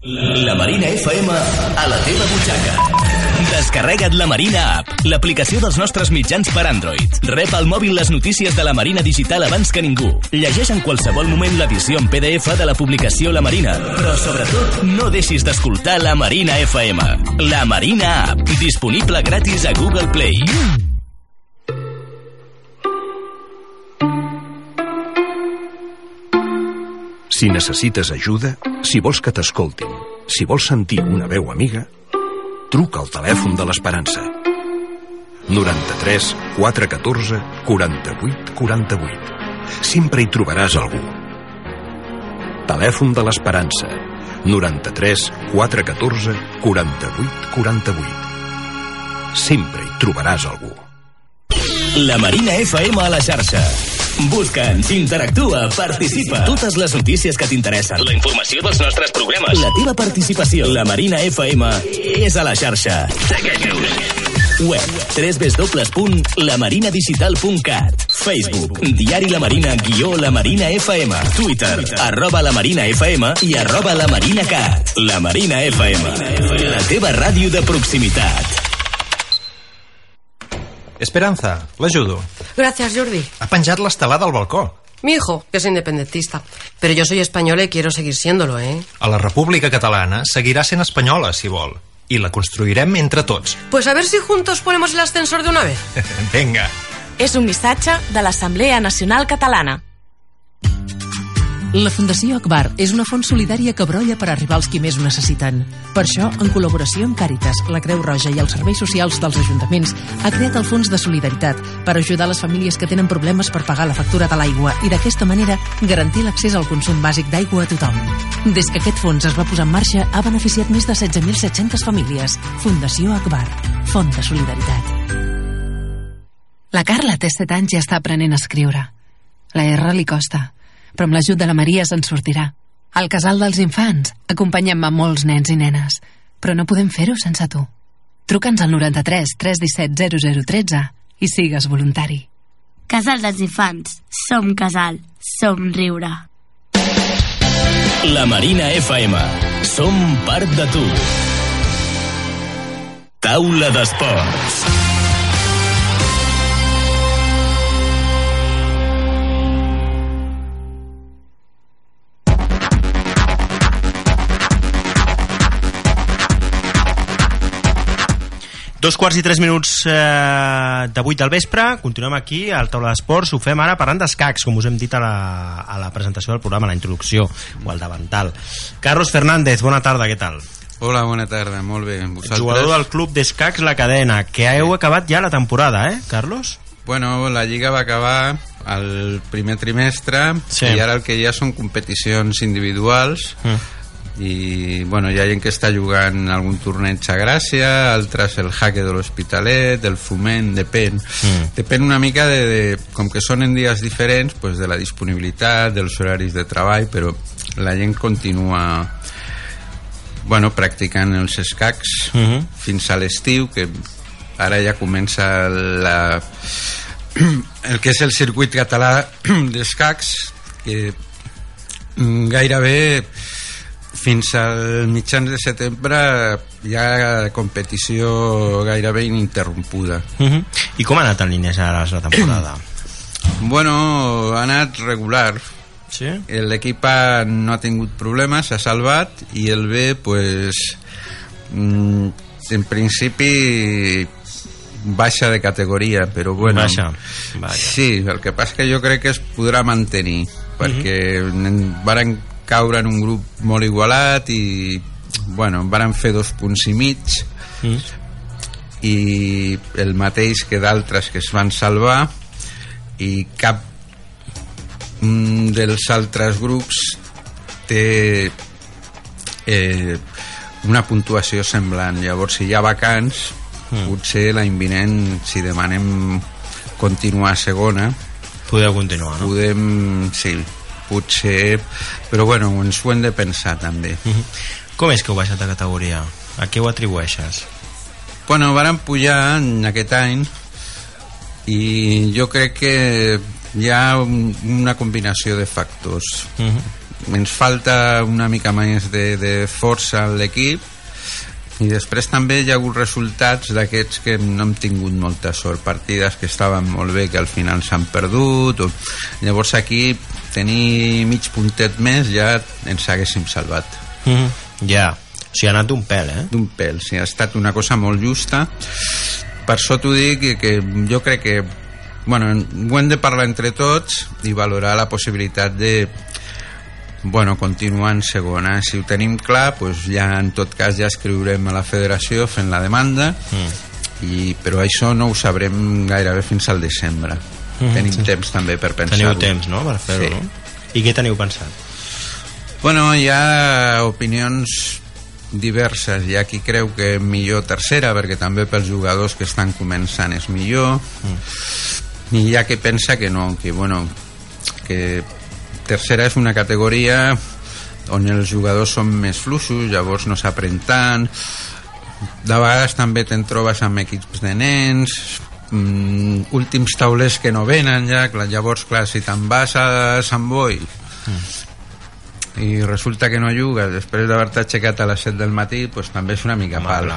La Marina FM a la teva butxaca. Descarrega't la Marina App, l'aplicació dels nostres mitjans per Android. Rep al mòbil les notícies de la Marina Digital abans que ningú. Llegeix en qualsevol moment l'edició en PDF de la publicació La Marina. Però sobretot, no deixis d'escoltar la Marina FM. La Marina App, disponible gratis a Google Play. Si necessites ajuda, si vols que t'escoltin, si vols sentir una veu amiga, truca al telèfon de l'Esperança. 93 414 48 48. Sempre hi trobaràs algú. Telèfon de l'Esperança. 93 414 48 48. Sempre hi trobaràs algú. La Marina FM a la xarxa. Busca'ns, interactua, participa. Totes les notícies que t'interessen. La informació dels nostres programes. La teva participació. La Marina FM és a la xarxa. Segueix-nos. Web www.lamarinadigital.cat Facebook Diari La Marina guió La Marina FM Twitter arroba La Marina FM i arroba La Marina Cat La Marina FM La teva ràdio de proximitat Esperanza, l'ajudo. Gracias, Jordi. Ha penjat l'estelada al balcó. Mi hijo, que es independentista. Pero yo soy española y quiero seguir siéndolo, ¿eh? A la República Catalana seguirà sent espanyola, si vol. I la construirem entre tots. Pues a ver si juntos ponemos el ascensor de una vez. Vinga. És un missatge de l'Assemblea Nacional Catalana. La Fundació Akbar és una font solidària que brolla per arribar als qui més ho necessiten. Per això, en col·laboració amb Càritas, la Creu Roja i els serveis socials dels ajuntaments, ha creat el Fons de Solidaritat per ajudar les famílies que tenen problemes per pagar la factura de l'aigua i d'aquesta manera garantir l'accés al consum bàsic d'aigua a tothom. Des que aquest fons es va posar en marxa, ha beneficiat més de 16.700 famílies. Fundació Akbar, Font de Solidaritat. La Carla té 7 anys i està aprenent a escriure. La R li costa, però amb l'ajut de la Maria se'n sortirà. Al casal dels infants acompanyem a molts nens i nenes, però no podem fer-ho sense tu. Truca'ns al 93 317 0013 i sigues voluntari. Casal dels Infants. Som casal. Som riure. La Marina FM. Som part de tu. Taula d'Esports. Dos quarts i tres minuts eh, de vuit del vespre, continuem aquí al Taula d'Esports, ho fem ara parlant d'escacs, com us hem dit a la, a la presentació del programa, a la introducció, o al davantal. Carlos Fernández, bona tarda, què tal? Hola, bona tarda, molt bé. Vosaltres? Jugador del club d'escacs La Cadena, que heu acabat ja la temporada, eh, Carlos? Bueno, la lliga va acabar al primer trimestre Sí. i ara el que hi ha són competicions individuals Mm. I bueno, hi ha gent que està jugant algun torneig a Gràcia, altres el Jaque de l'Hospitalet, el Foment, depèn. Mm. Depèn una mica de, de, com que són en dies diferents, pues de la disponibilitat, dels horaris de treball, però la gent continua bueno, practicant els escacs Mhm. fins a l'estiu, que ara ja comença la, el que és el circuit català d'escacs, que mm, gairebé fins al mitjans de setembre hi ha competició gairebé ininterrompuda. Uh -huh. I com ha anat en línies ara la temporada? Bueno, ha anat regular. Sí? L'equip no ha tingut problemes, s'ha salvat, i el B, pues, mm, en principi baixa de categoria, però bueno... Baixa, vaja. Sí, el que passa que jo crec que es podrà mantenir, perquè mm varen caure en un grup molt igualat i, bueno, varen fer dos punts i mig, Mm. i el mateix que d'altres que es van salvar i cap un dels altres grups té eh, una puntuació semblant. Llavors, si hi ha vacants, mm. potser l'any vinent, si demanem continuar a segona... Podeu continuar, no? Podem, sí, potser... Però bueno, ens ho hem de pensar també. -hmm. Com és que heu baixat de categoria? A què ho atribueixes? Bueno, vàrem pujar en aquest any i jo crec que hi ha un, una combinació de factors. Uh -huh. Ens falta una mica més de, de força en l'equip i després també hi ha hagut resultats d'aquests que no hem tingut molta sort partides que estaven molt bé que al final s'han perdut o... llavors aquí tenir mig puntet més ja ens haguéssim salvat mm -hmm. ja, yeah. o sigui ha anat d'un pèl eh? d'un pèl, sí, ha estat una cosa molt justa per això t'ho dic que, que jo crec que bueno, ho hem de parlar entre tots i valorar la possibilitat de bueno, continuar en segona si ho tenim clar, doncs ja en tot cas ja escriurem a la federació fent la demanda mm. i, però això no ho sabrem gairebé fins al desembre -hmm, tenim sí. temps també per pensar-ho teniu temps no? per fer-ho sí. no? i què teniu pensat? Bueno, hi ha opinions diverses. Hi ha qui creu que millor tercera, perquè també pels jugadors que estan començant és millor. Mm i hi ha que pensa que no, que bueno, que tercera és una categoria on els jugadors són més fluixos, llavors no s'aprèn tant, de vegades també te'n trobes amb equips de nens, mm, últims taulers que no venen ja, clar, llavors clar, si te'n vas a Sant Boi mm. i resulta que no jugues després d'haver-te aixecat a les 7 del matí pues, també és una mica Home, pal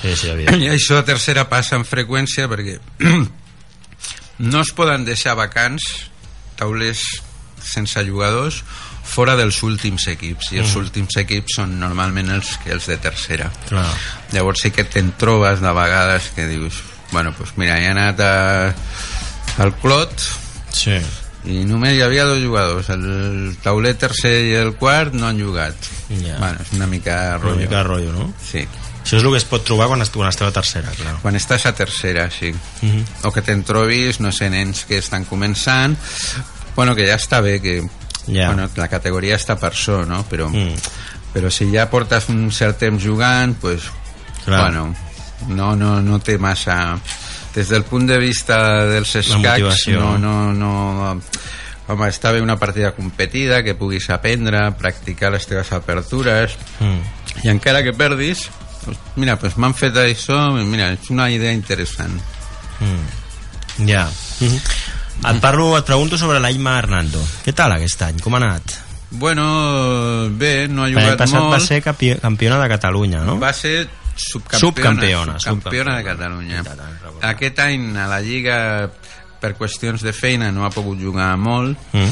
sí, sí, i això a tercera passa amb freqüència perquè no es poden deixar vacants taulers sense jugadors fora dels últims equips i els mm. últims equips són normalment els, els de tercera Clar. llavors sí que te'n trobes de vegades que dius bueno, pues mira, he anat a, al Clot sí. i només hi havia dos jugadors el tauler tercer i el quart no han jugat ja. bueno, és una mica rotllo una mica rotllo, no? sí això és el que es pot trobar quan, quan esteu a tercera, clar. Quan estàs a tercera, sí. Uh Mhm. -huh. O que te'n trobis, no sé, nens que estan començant... Bueno, que ja està bé, que Ja. bueno, la categoria està per això, no? Però, Mm. però si ja portes un cert temps jugant, pues, Clar. bueno, no, no, no té massa... Des del punt de vista dels escacs, no, no, no, home, està bé una partida competida, que puguis aprendre, practicar les teves apertures, Mm. i encara que perdis, mira, pues m'han fet això, mira, és una idea interessant. Mm. Ja. Mm -hmm. Et parlo, et pregunto sobre l'Aima Hernando. Què tal aquest any? Com ha anat? Bueno, bé, no ha L'any jugat passat molt. va ser campi campiona de Catalunya, no? Va ser subcampiona, Subcampiona, subcampiona de Catalunya. Aquest any a la Lliga, per qüestions de feina, no ha pogut jugar molt, Mm.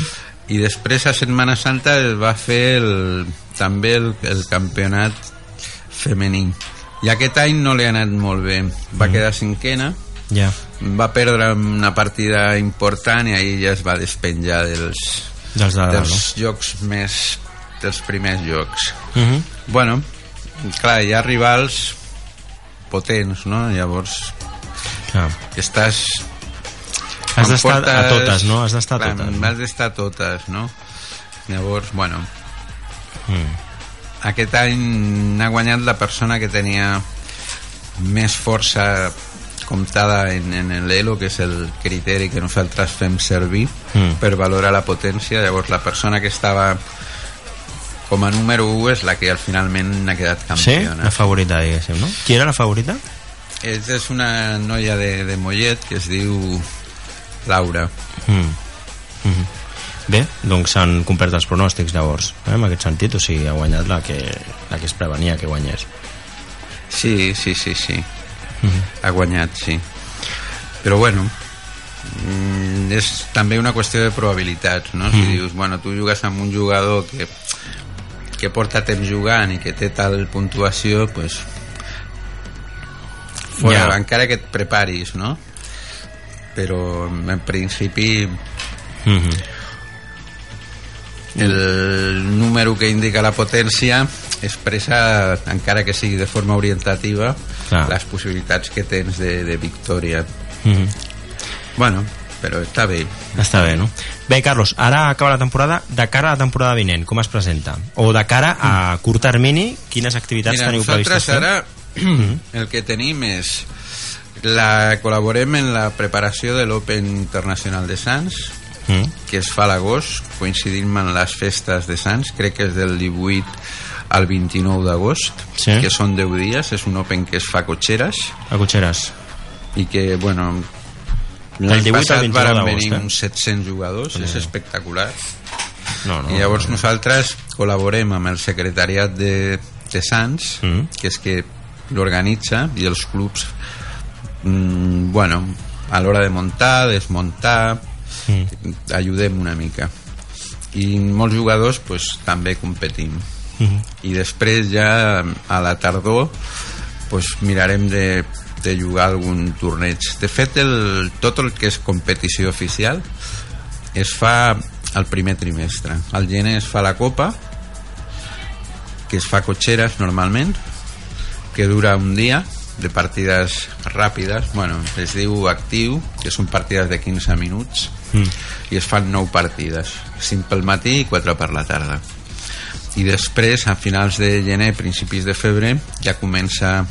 i després a Setmana Santa es va fer el, també el, el campionat femení. I aquest any no li ha anat molt bé. Va Mm. quedar cinquena, Ja. va perdre una partida important i ahir ja es va despenjar dels, Dels de dels jocs més dels primers jocs no? Mm -hmm. bueno, clar, hi ha rivals potents, no? Llavors Clar. estàs Has d'estar a totes, no? Has d'estar a totes. Has d'estar a totes, no? Llavors, bueno, Mm. aquest any ha guanyat la persona que tenia més força comptada en, en l'ELO, que és el criteri que nosaltres fem servir Mm. per valorar la potència. Llavors, la persona que estava com a número 1 és la que al finalment ha quedat Sí? campiona. La favorita, diguéssim, no? Qui era la favorita? És, és una noia de, de Mollet que es diu Laura. Mm. Mm -hmm. Bé, doncs s'han complert els pronòstics llavors, eh, en aquest sentit, o sigui, ha guanyat la que, la que es prevenia que guanyés. Sí, sí, sí, sí. Mhm. Ha guanyat, sí. Però bueno, mm, és també una qüestió de probabilitats, no? Si Mhm. dius, bueno, tu jugues amb un jugador que, que porta temps jugant i que té tal puntuació, pues, fora, Ja. encara que et preparis, no? Però en principi Mm -hmm. el número que indica la potència expressa, encara que sigui de forma orientativa, Clar. les possibilitats que tens de, de victòria. Mm -hmm. Bueno, però està bé. Està bé, no? Bé, Carlos, ara acaba la temporada. De cara a la temporada vinent, com es presenta? O de cara a curt termini, quines activitats Mira, teniu nosaltres previstes fer? ara el que tenim és la, col·laborem en la preparació de l'Open Internacional de Sants Mm. que es fa a l'agost coincidint amb les festes de Sants crec que és del 18 al 29 d'agost Sí. que són 10 dies, és un Open que es fa a Cotxeres A Cotxeres. i que, bueno l'any 18 al passat 29 varen d'agost, venir eh? uns 700 jugadors és espectacular No, no, i llavors no. nosaltres col·laborem amb el secretariat de, de Sants Mm. que és que l'organitza i els clubs mm, bueno, a l'hora de muntar, desmuntar Mm. ajudem una mica i molts jugadors pues, també competim Mhm. i després ja a la tardor pues, mirarem de, de jugar algun torneig. De fet el, tot el que és competició oficial es fa al primer trimestre. Al gener es fa la copa que es fa cotxeres normalment que dura un dia de partides ràpides. Bueno, es diu actiu que són partides de 15 minuts Mm. i es fan 9 partides. 5 pel matí i 4 per la tarda. I després a finals de gener, principis de febrer ja comença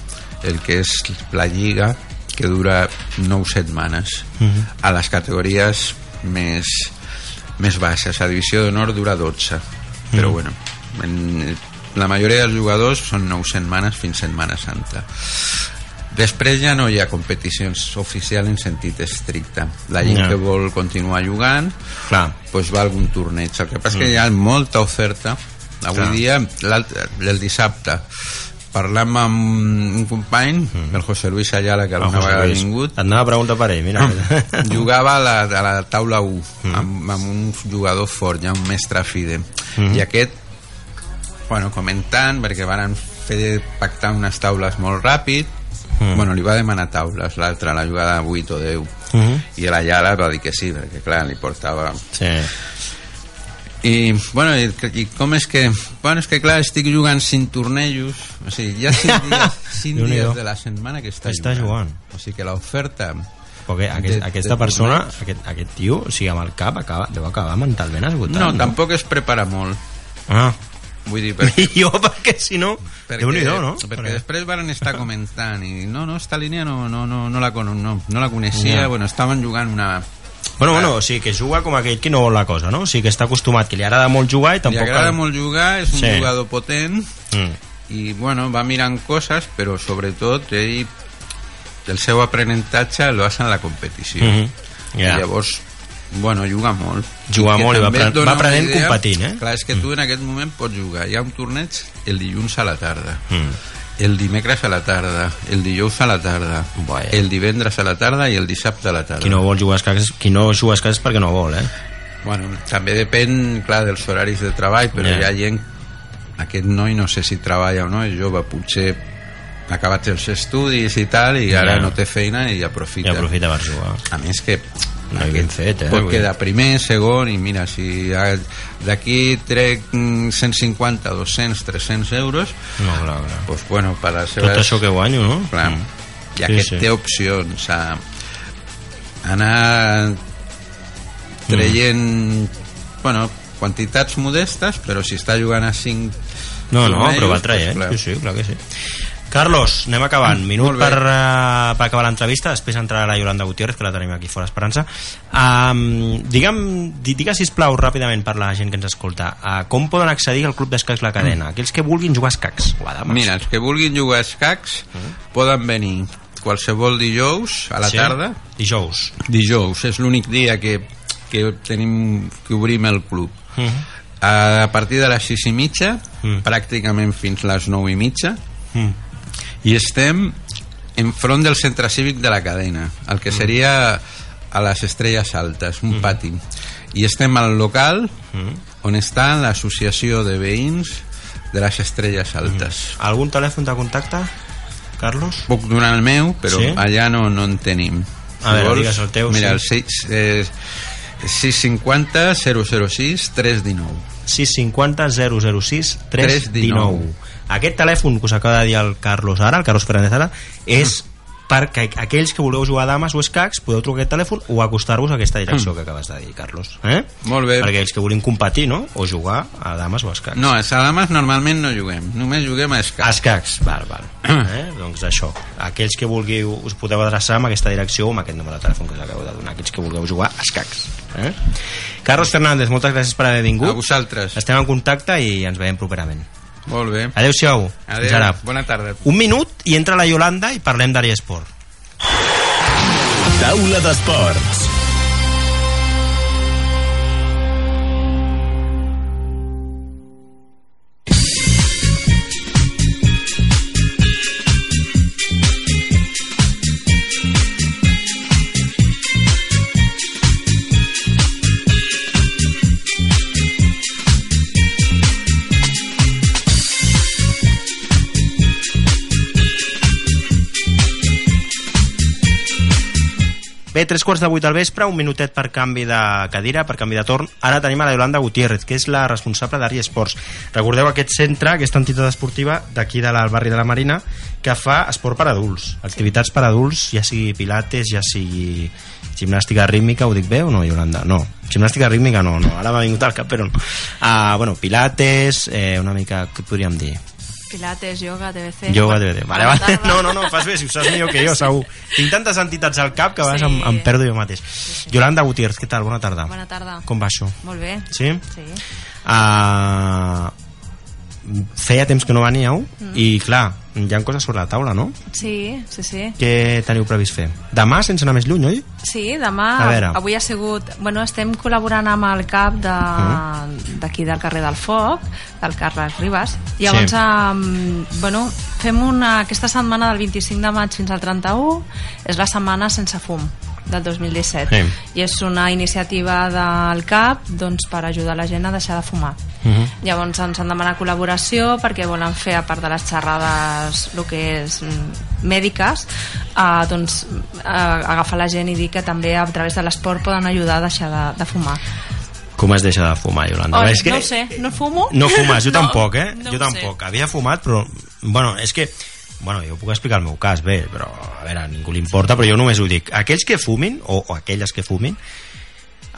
el que és la lliga que dura 9 setmanes Mhm. a les categories més, més baixes a divisió d'honor dura 12 però Mhm. bueno en, la majoria dels jugadors són 9 setmanes fins Setmana Santa Després ja no hi ha competicions oficials en sentit estricte. La gent Ja. que vol continuar jugant Clar. pues va a algun torneig. El que passa Mm. que hi ha molta oferta. Avui Clar. dia, el dissabte, parlant amb un company, el José Luis Ayala, que alguna vegada ha vingut, Et anava a preguntar per ell, mira. jugava a la, a la taula 1 Mm. amb, amb un jugador fort, ja un mestre FIDE Mhm. i aquest bueno, comentant perquè van fer pactar unes taules molt ràpid Mm. bueno, li va demanar taules l'altra, la jugada 8 o 10 Mhm. i la Yala va dir que sí perquè clar, li portava Sí. I, bueno, i, i com és que bueno, és que clar, estic jugant 5 tornejos o sigui, ha 5 dies, 5 Déu-n'hi-do. dies de la setmana que està, Està jugant. o sigui que l'oferta Perquè aquest, de- aquesta de persona, torneig- aquest, aquest tio, o sigui, amb el cap, acaba, deu acabar mentalment esgotat. no, tampoc es prepara molt Ah. vull dir, perquè jo, perquè si no... Déu-n'hi-do, no? Perquè després van estar comentant i no, no, esta línia no, no, no, no, la, no, no la coneixia, Ja. bueno, estaven jugant una... Bueno, bueno, o sigui, que juga com aquell que no vol la cosa, no? O sigui, que està acostumat, que li agrada molt jugar i Li tampoc... agrada molt jugar, és un Sí. jugador potent Mm. i, bueno, va mirant coses, però sobretot ell el seu aprenentatge lo basa en la competició. Mhm. Ja. I llavors, bueno, juga molt. Juga Que molt i va apren- va aprenent idea. competint, eh? Clar, és que tu en aquest moment pots jugar. Hi ha un torneig el dilluns a la tarda, Mm. El dimecres a la tarda, el dijous a la tarda, Vaja. el divendres a la tarda i el dissabte a la tarda. Qui no vol jugar a escacs, qui no juga a escacs és perquè no vol, eh? Bueno, també depèn, clar, dels horaris de treball, però Ja. hi ha gent... Aquest noi no sé si treballa o no, és jove, potser ha acabat els estudis i tal, i ara Ja. no té feina i aprofita. I aprofita per jugar. A més que No, ben fet, eh? pot quedar primer, segon, i mira, si ha- d'aquí trec mm, 150, 200, 300 euros, No, clar, clar. doncs, bueno, per les seves... Tot això que guanyo, no? Clar, Mm. i Sí, aquest sí. té opcions a anar traient bueno, quantitats modestes però si està jugant a 5 No, no, però va traient, clar. sí, sí, clar que sí. Carlos, anem acabant. Minut Molt bé. per, uh, per acabar l'entrevista, després entrarà la Yolanda Gutiérrez, que la tenim aquí fora esperança. Um, digue'm, di- digue, sisplau, ràpidament per la gent que ens escolta, uh, com poden accedir al Club d'Escacs La Cadena? Aquells que vulguin jugar a escacs. Mira, els que vulguin jugar a escacs poden venir qualsevol dijous a la Sí? tarda Dijous. dijous, és l'únic dia que, que tenim que obrim el club Uh -huh. a partir de les 6 i mitja Mm. pràcticament fins les 9 i mitja Mm. I estem enfront del centre cívic de la cadena el que seria a les Estrelles Altes un pati. I estem al local on està l'associació de veïns de les Estrelles Altes. Algun telèfon de contacte, Carlos? puc donar el meu però Sí? allà no, no en tenim. A veure, digues el teu, mira, sí. el 6, eh, 650 006 319 650 006 319 319. Aquest telèfon que us acaba de dir el Carlos ara, el Carlos Fernández ara és perquè aquells que voleu jugar a dames o escacs podeu trucar aquest telèfon o acostar-vos a aquesta direcció que acabes de dir, Carlos. Eh? Molt bé. Perquè aquells que volem competir, no? O jugar a dames o escacs. No, a dames normalment no juguem, només juguem a escacs. A escacs, val, val. eh? Doncs això, aquells que vulgueu us podeu adreçar amb aquesta direcció o amb aquest número de telèfon que us acabo de donar, aquells que vulgueu jugar a escacs. Eh? Carlos Fernández, moltes gràcies per haver vingut. A vosaltres. Estem en contacte i ens veiem properament. Molt bé. Adéu-siau. Adéu, ara. bona tarda. Un minut i entra la Yolanda i parlem d'Àrea Esport. Taula d'Esports. Bé, tres quarts de vuit al vespre, un minutet per canvi de cadira, per canvi de torn. Ara tenim a la Yolanda Gutiérrez, que és la responsable d'Ari Esports. Recordeu aquest centre, aquesta entitat esportiva d'aquí del barri de la Marina, que fa esport per adults, activitats per adults, ja sigui pilates, ja sigui gimnàstica rítmica, ho dic bé o no, Yolanda? No, gimnàstica rítmica no, no, ara m'ha vingut al cap, però no. Uh, bueno, pilates, eh, una mica, què podríem dir? Pilates, yoga, TBC... Yoga, TBC. Vale, vale. No, no, no, fas bé, si ho saps millor que jo, segur. Tinc tantes entitats al cap que a vegades Sí. em, em perdo jo mateix. Yolanda Gutiérrez, què tal? Bona tarda. Bona tarda. Com va això? Molt bé. Sí? Sí. Uh, feia temps que no veníeu Mm. i, clar, hi ha coses sobre la taula, no? Sí, sí, sí. Què teniu previst fer? Demà, sense anar més lluny, oi? Sí, demà, A veure. avui ha sigut... Bueno, estem col·laborant amb el CAP de- d'aquí del carrer del Foc, del Carles Ribas. Llavors, Sí. um, bueno, fem una... Aquesta setmana del 25 de maig fins al 31 és la setmana sense fum del 2017 Sí. i és una iniciativa del CAP doncs, per ajudar la gent a deixar de fumar Llavors ens han demanat col·laboració perquè volen fer, a part de les xerrades el que és mm, mèdiques, eh, doncs eh, agafar la gent i dir que també a través de l'esport poden ajudar a deixar de, de fumar. Com es deixa de fumar, Yolanda? Oh, És que No sé, no fumo? No fumes, jo No, tampoc, eh? no jo ho sé. tampoc. Havia fumat, però... Bueno, és que... Bueno, jo puc explicar el meu cas, bé, però a veure, a ningú li importa, però jo només ho dic. Aquells que fumin, o, o aquelles que fumin,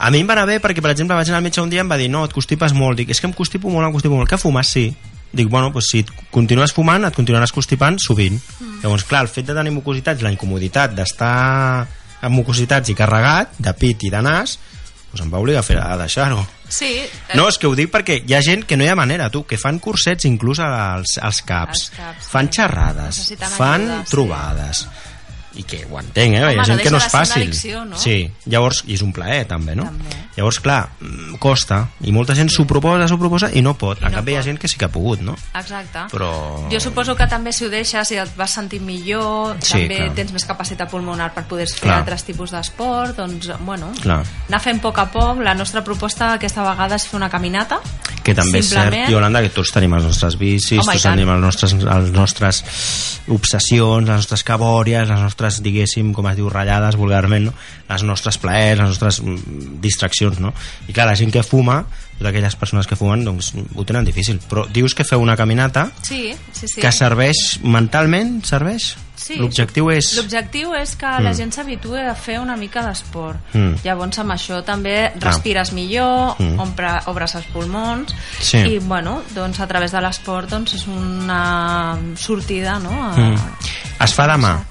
a mi em va anar bé perquè, per exemple, vaig anar al metge un dia i em va dir no, et constipes molt. Dic, és que em constipo molt, em constipo molt. Que fumes? Sí. Dic, bueno, doncs si continues fumant, et continuaràs constipant sovint. Mm. Llavors, clar, el fet de tenir mucositats, la incomoditat d'estar amb mucositats i carregat, de pit i de nas, doncs em va obligar a, fer, a deixar-ho. Sí. eh, No, és que ho dic perquè hi ha gent que no hi ha manera, tu, que fan cursets inclús als, als caps, Als caps, fan xerrades, Necessiten fan ajuda, sí. I que ho entenc, eh? Home, hi ha no gent que deixa no és fàcil. no? Sí, llavors, i és un plaer també, no? Llavors, clar, mm, costa, i molta gent s'ho proposa, s'ho proposa i no pot. En canvi, hi ha gent que sí que ha pogut, no? Exacte. Però... Jo suposo que també si ho deixes i et vas sentir millor, Sí, també clar. tens més capacitat pulmonar per poder fer Clar. altres tipus d'esport, doncs, bueno, Clar. anar fent a poc a poc. La nostra proposta aquesta vegada és fer una caminata. que també és cert, Yolanda, que tots tenim els nostres vicis, Home, i tots tant. tenim els nostres, els nostres obsessions, les nostres cabòries, les nostres, diguéssim, com es diu, ratllades vulgarment, no? les nostres plaers, les nostres mm, distraccions, no? I clar, la gent que fuma, totes aquelles persones que fumen, doncs ho tenen difícil. Però dius que feu una caminata Sí, sí, sí. que serveix mentalment, serveix? Sí, L'objectiu és... L'objectiu és que Mm. la gent s'habitui a fer una mica d'esport. Mm. Llavors amb això també respires millor, Mm. ompre, obres els pulmons Sí. i bueno, doncs a través de l'esport doncs és una sortida no? a, Mm. Es fa demà.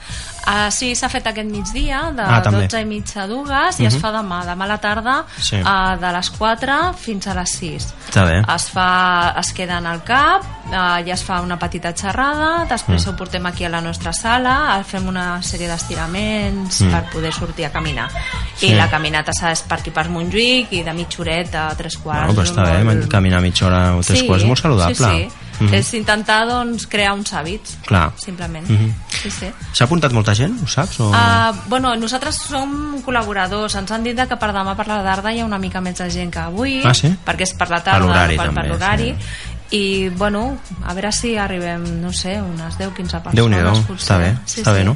Uh, sí, s'ha fet aquest migdia, de Ah, també. 12 i mitja a dues, i es Mhm. fa demà, demà a la tarda, Sí. uh, de les 4 fins a les 6. Està bé. Es, fa, es queden al cap, uh, ja es fa una petita xerrada, després Mm. ho portem aquí a la nostra sala, fem una sèrie d'estiraments Mm. per poder sortir a caminar. Sí. I la caminata s'ha és per aquí per Montjuïc, i de mitja horeta a tres quarts. Bueno, però està bé, molt- caminar mitja hora o tres quarts és molt saludable. Sí, sí. Mhm. És intentar doncs, crear uns hàbits, Clar. simplement. Mhm. Sí, sí. S'ha apuntat molta gent, ho saps? O... Uh, bueno, nosaltres som col·laboradors. Ens han dit que per demà per la tarda hi ha una mica més de gent que avui, Ah, sí? perquè és per la tarda, Per per, l'horari. I, bueno, a veure si arribem, no sé, unes 10-15 persones. Déu-n'hi-do, potser. està bé, Sí, està sí. bé, no?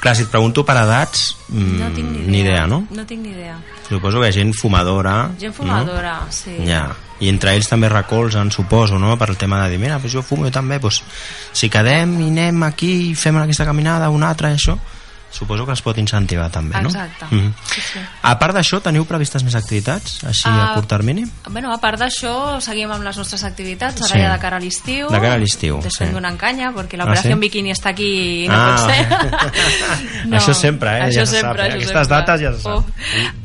Clar, si et pregunto per edats, mm, No tinc ni idea. ni idea, no? No tinc ni idea. Suposo que hi ha gent fumadora. Gent fumadora, sí. No? Ja. I entre ells també recolzen, suposo, no? Per el tema de dir, mira, pues jo fumo jo també, pues, si quedem i anem aquí i fem aquesta caminada, una altra, això, suposo que es pot incentivar també, no? Exacte. Mhm. Sí, sí. A part d'això, teniu previstes més activitats, així a Ah, curt termini? Bueno, a part d'això, seguim amb les nostres activitats, ara Sí. ja de cara a l'estiu. De cara a l'estiu, sí. donant canya, perquè Ah, l'operació sí? en biquini està aquí i no Ah. pot ser. Això sempre, eh? Això ja se sempre, sap, eh? això Aquestes sempre. dates ja se sap. Uf.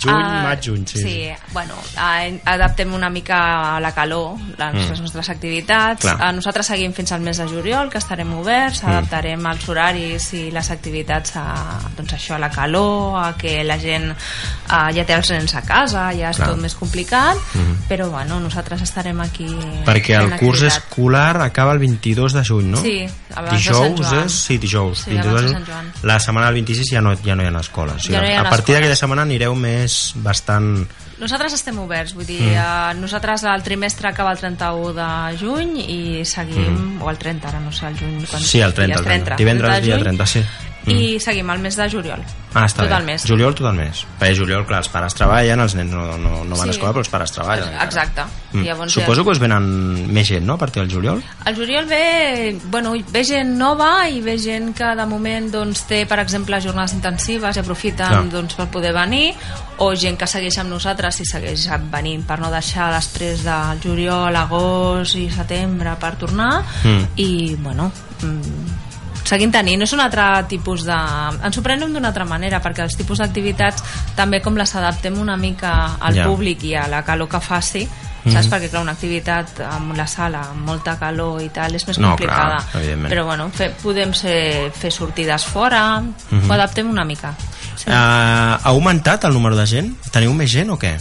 Juny, Ah, maig, juny, sí. Sí, bueno, eh, adaptem una mica a la calor les, Mm. nostres activitats. Clar. Eh, Nosaltres seguim fins al mes de juliol, que estarem oberts, Mm. adaptarem els horaris i les activitats a, doncs això, a la calor, a que la gent eh, ja té els nens a casa, ja és Clar. tot més complicat, Mhm. però bueno, nosaltres estarem aquí Perquè el curs activitat. escolar acaba el 22 de juny, no? Sí, abans de dijous Sant Joan. és... Sí, dijous. Sí, 22 abans de de Sant. Joan. La setmana del 26 ja no, ja no hi ha escoles. O sigui, Ja no hi ha a partir d'aquella setmana anireu més bastant... Nosaltres estem oberts, vull dir, Mm. eh, nosaltres el trimestre acaba el 31 de juny i seguim, o el 30, ara no sé, el juny... Quan, Mm. Sí, el 30, ja el és 30. Divendres, de dia juny, 30, sí. I seguim el mes de juliol. Ah, està tot bé. el mes. Juliol tot el mes. Perquè juliol, clar, els pares treballen, els nens no, no, no van Sí. a escola, però els pares treballen. Exacte. Mm. Llavors, Suposo ja... que us venen més gent, no?, a partir del juliol? El juliol ve, bueno, ve gent nova i ve gent que de moment doncs, té, per exemple, jornades intensives i aprofiten Clar. doncs, per poder venir, o gent que segueix amb nosaltres i segueix venint per no deixar després del juliol, agost i setembre per tornar Mm. i, bueno, mm, seguim tenint, és un altre tipus de... Ens ho prenem d'una altra manera, perquè els tipus d'activitats també com les adaptem una mica al Ja. públic i a la calor que faci, Mhm. saps? Perquè, clar, una activitat amb la sala, amb molta calor i tal, és més No, complicada. clar. Però, bueno, fe, podem ser, fer sortides fora, Mhm. ho adaptem una mica. Sí. Uh, ha augmentat el número de gent? Teniu més gent o què?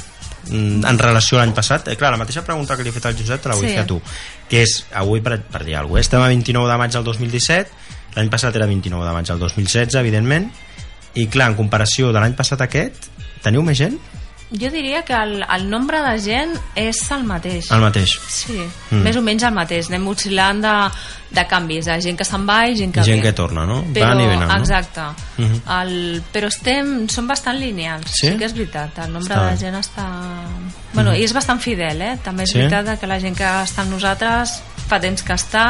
Mm, en relació a l'any passat eh, clar, la mateixa pregunta que li he fet al Josep te la vull Sí. fer a tu que és, avui per, per dir alguna cosa estem a 29 de maig del 2017 l'any passat era 29 de maig del 2016 evidentment i clar, en comparació de l'any passat aquest teniu més gent? Jo diria que el, el nombre de gent és el mateix. el mateix Sí, Mm. mm. més o menys el mateix. Anem oscil·lant de, de canvis, de gent que se'n va i gent que gent ve. que torna, no? Però, Van i venen, no? Exacte. Mhm. el, però estem, som bastant lineals. Sí? que és veritat. El nombre Està de gent està... Bueno, Mhm. i és bastant fidel, eh? També és Sí? veritat que la gent que està amb nosaltres fa temps que està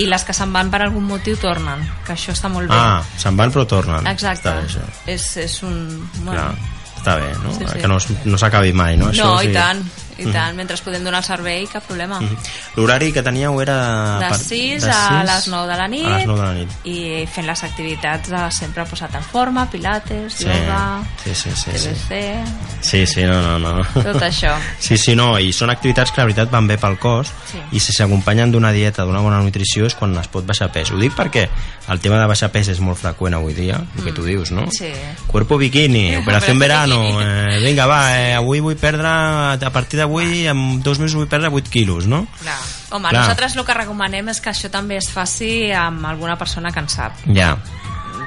i les que se'n van per algun motiu tornen, que això està molt bé. ah, se'n van però tornen Exacte. està bé, això. És, és un... Bueno, Clar, està bé, no? Sí, sí. que no, no s'acabi mai no? Això, no, sí. i tant, i Mhm. tant. Mentre podem donar el servei, cap problema. Mhm. L'horari que teníeu era... De per- 6 de a sis les 9 de la nit, a les 9 de la nit i fent les activitats de sempre posat en forma, pilates, Sí, yoga, sí, sí, sí, sí. TBC, Sí, sí, no, no, no. tot això. Sí, sí, no, i són activitats que la veritat van bé pel cos Sí. i si s'acompanyen d'una dieta, d'una bona nutrició és quan es pot baixar pes. Ho dic perquè el tema de baixar pes és molt freqüent avui dia, el que tu dius, no? Mm. Sí. Cuerpo bikini, operació en Operació verano, eh, vinga, va, eh, avui vull perdre, a partir d'avui, en dos mesos vull perdre 8 quilos, no? Clar. Home, Clar. nosaltres el que recomanem és que això també es faci amb alguna persona que en sap. Ja,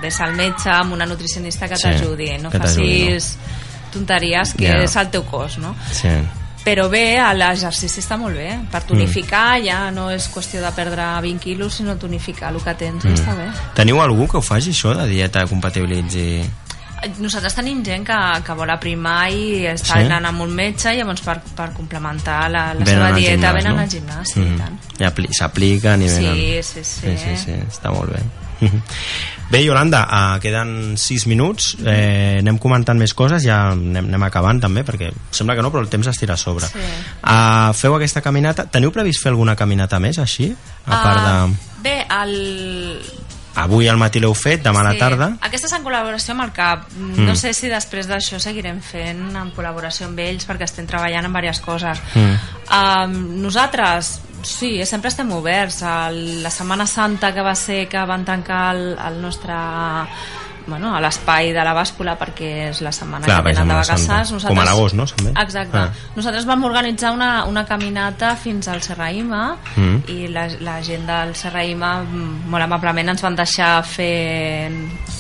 Ves al metge, amb una nutricionista que Sí, t'ajudi, no que facis tonteries que Ja. és el teu cos, no? sí. Però bé, l'exercici està molt bé. Per tonificar ja no és qüestió de perdre 20 quilos, sinó tonificar el que tens Mm. està bé. Teniu algú que ho faci, això, de dieta compatibilitzi... Nosaltres tenim gent que, que vol aprimar i està Sí? anant amb un metge i llavors per, per complementar la, la Venen seva dieta gimnàs, venen no? al gimnàs, sí, Mhm. i tant. I apli- s'apliquen i Sí, venen... sí, sí. sí, sí, sí, està molt bé. Bé, Yolanda, uh, queden 6 minuts, eh, anem comentant més coses, ja anem, anem acabant també, perquè sembla que no, però el temps es tira a sobre. Sí. Uh, feu aquesta caminata, teniu previst fer alguna caminata més, així? A part Ah, de... Bé, el... Avui al matí l'heu fet, demà a la sí, tarda? Aquesta és en col·laboració amb el CAP. Mm. No sé si després d'això seguirem fent en col·laboració amb ells perquè estem treballant en diverses coses. Mm. Um, nosaltres, sí, sempre estem oberts. El, la Setmana Santa que va ser que van tancar el, el nostre bueno, a l'espai de la bàscula perquè és la setmana Clar, que perquè tenen de vacances. Com a l'agost, no? També? Exacte. Ah. Nosaltres vam organitzar una, una caminata fins al Serraïma Mm. i la, la gent del Serraïma mm, molt amablement ens van deixar fer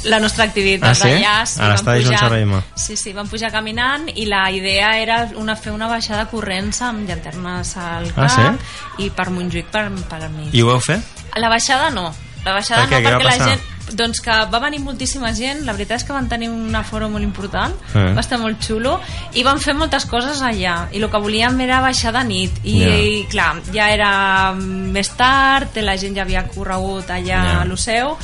la nostra activitat Ah, sí? Sí, A l'estadi Joan pujar- Serrahima. Sí, sí, vam pujar caminant i la idea era una, fer una baixada corrents amb llanternes al Ah, cap sí? i per Montjuïc per, per mig. I ho heu fet? La baixada no. La baixada Per què? no, perquè la gent... doncs que va venir moltíssima gent, la veritat és que van tenir un aforo molt important, Eh. va estar molt xulo, i van fer moltes coses allà, i el que volíem era baixar de nit, i, Ja. i clar, ja era més tard, la gent ja havia corregut allà Ja. a l'Oceu,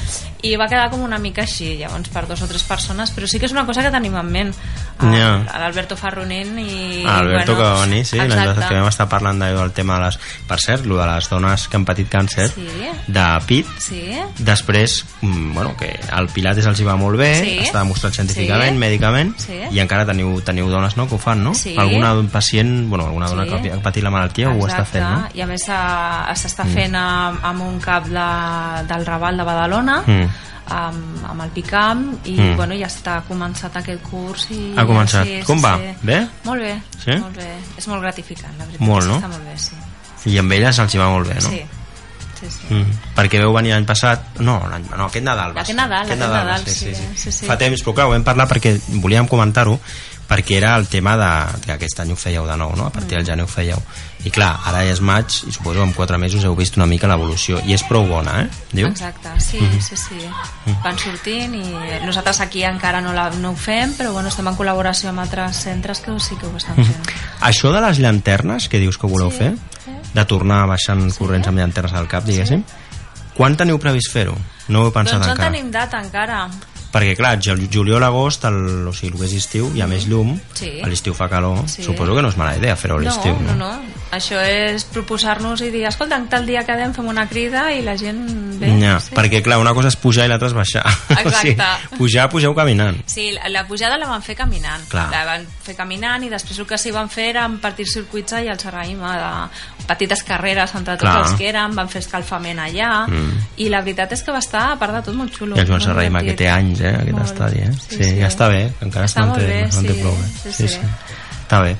i va quedar com una mica així, llavors per dos o tres persones, però sí que és una cosa que tenim en ment. Ja. L'Alberto Farronin i... Ah, Alberto bueno, que va venir, sí, exacte. que vam estar parlant del tema de les... Per cert, lo de les dones que han patit càncer Sí. de pit, Sí, després, mm, bueno, que el Pilates els hi va molt bé, Sí. està demostrat científicament, Sí. mèdicament, Sí. i encara teniu, teniu dones no, que ho fan, no? Sí. Alguna pacient, bueno, alguna dona Sí. que ha patit la malaltia ho està fent, no? I a més eh, s'està Mm. fent amb, amb un cap de, del Raval de Badalona, Mm. amb, amb el Picam, i Mm. bueno, ja està començat aquest curs. I, Ha començat. Sí, Com sí, va? Sí. Bé? Molt bé, Sí? molt bé. És molt gratificant, la veritat. Molt, no? Està molt bé, sí. I amb elles els hi va molt bé, no? Sí, sí, sí. Mm. Perquè veu venir l'any passat no, no, aquest Nadal va Aquest. Nadal, aquest va Nadal, ser, sí, sí, sí. fa temps, però clar, ho vam parlar perquè volíem comentar-ho perquè era el tema de, que aquest any ho fèieu de nou, no? a partir del gener ho fèieu i clar, ara ja és maig i suposo que en 4 mesos heu vist una mica l'evolució i és prou bona, eh? Diu? Exacte, sí, Mhm. sí, sí. Van sortint i nosaltres aquí encara no, la, no ho fem, però bueno, estem en col·laboració amb altres centres que sí que ho estan Mhm. fent. Això de les llanternes que dius que voleu Sí, fer, de tornar baixant corrents amb llanternes al cap, diguéssim, quan teniu previst fer-ho? No ho heu pensat doncs no encara? tenim data encara. Perquè clar, ju- juliol, agost, el, o sigui, el que és estiu, hi ha més llum, Sí. a l'estiu fa calor, Sí. suposo que no és mala idea fer-ho a l'estiu, no, no, no. Això és proposar-nos i dir, escolta, tal dia quedem, fem una crida i la gent ve. Ja, sí. perquè clar, una cosa és pujar i l'altra és baixar. o sigui, Exacte. pujar, pugeu caminant. Sí, la, pujada la van fer caminant. Clar. La van fer caminant i després el que s'hi van fer era partir circuits allà al Serraïma, de petites carreres entre tots Clar. els que eren, van fer escalfament allà Mm. i la veritat és que va estar, a part de tot, molt xulo. I el Joan molt Serraima, que té anys, eh, aquest Molt. estadi, eh? Sí, Sí, sí. ja està bé, encara Està es manté, bé, es manté sí, prou bé. sí, sí. Està bé.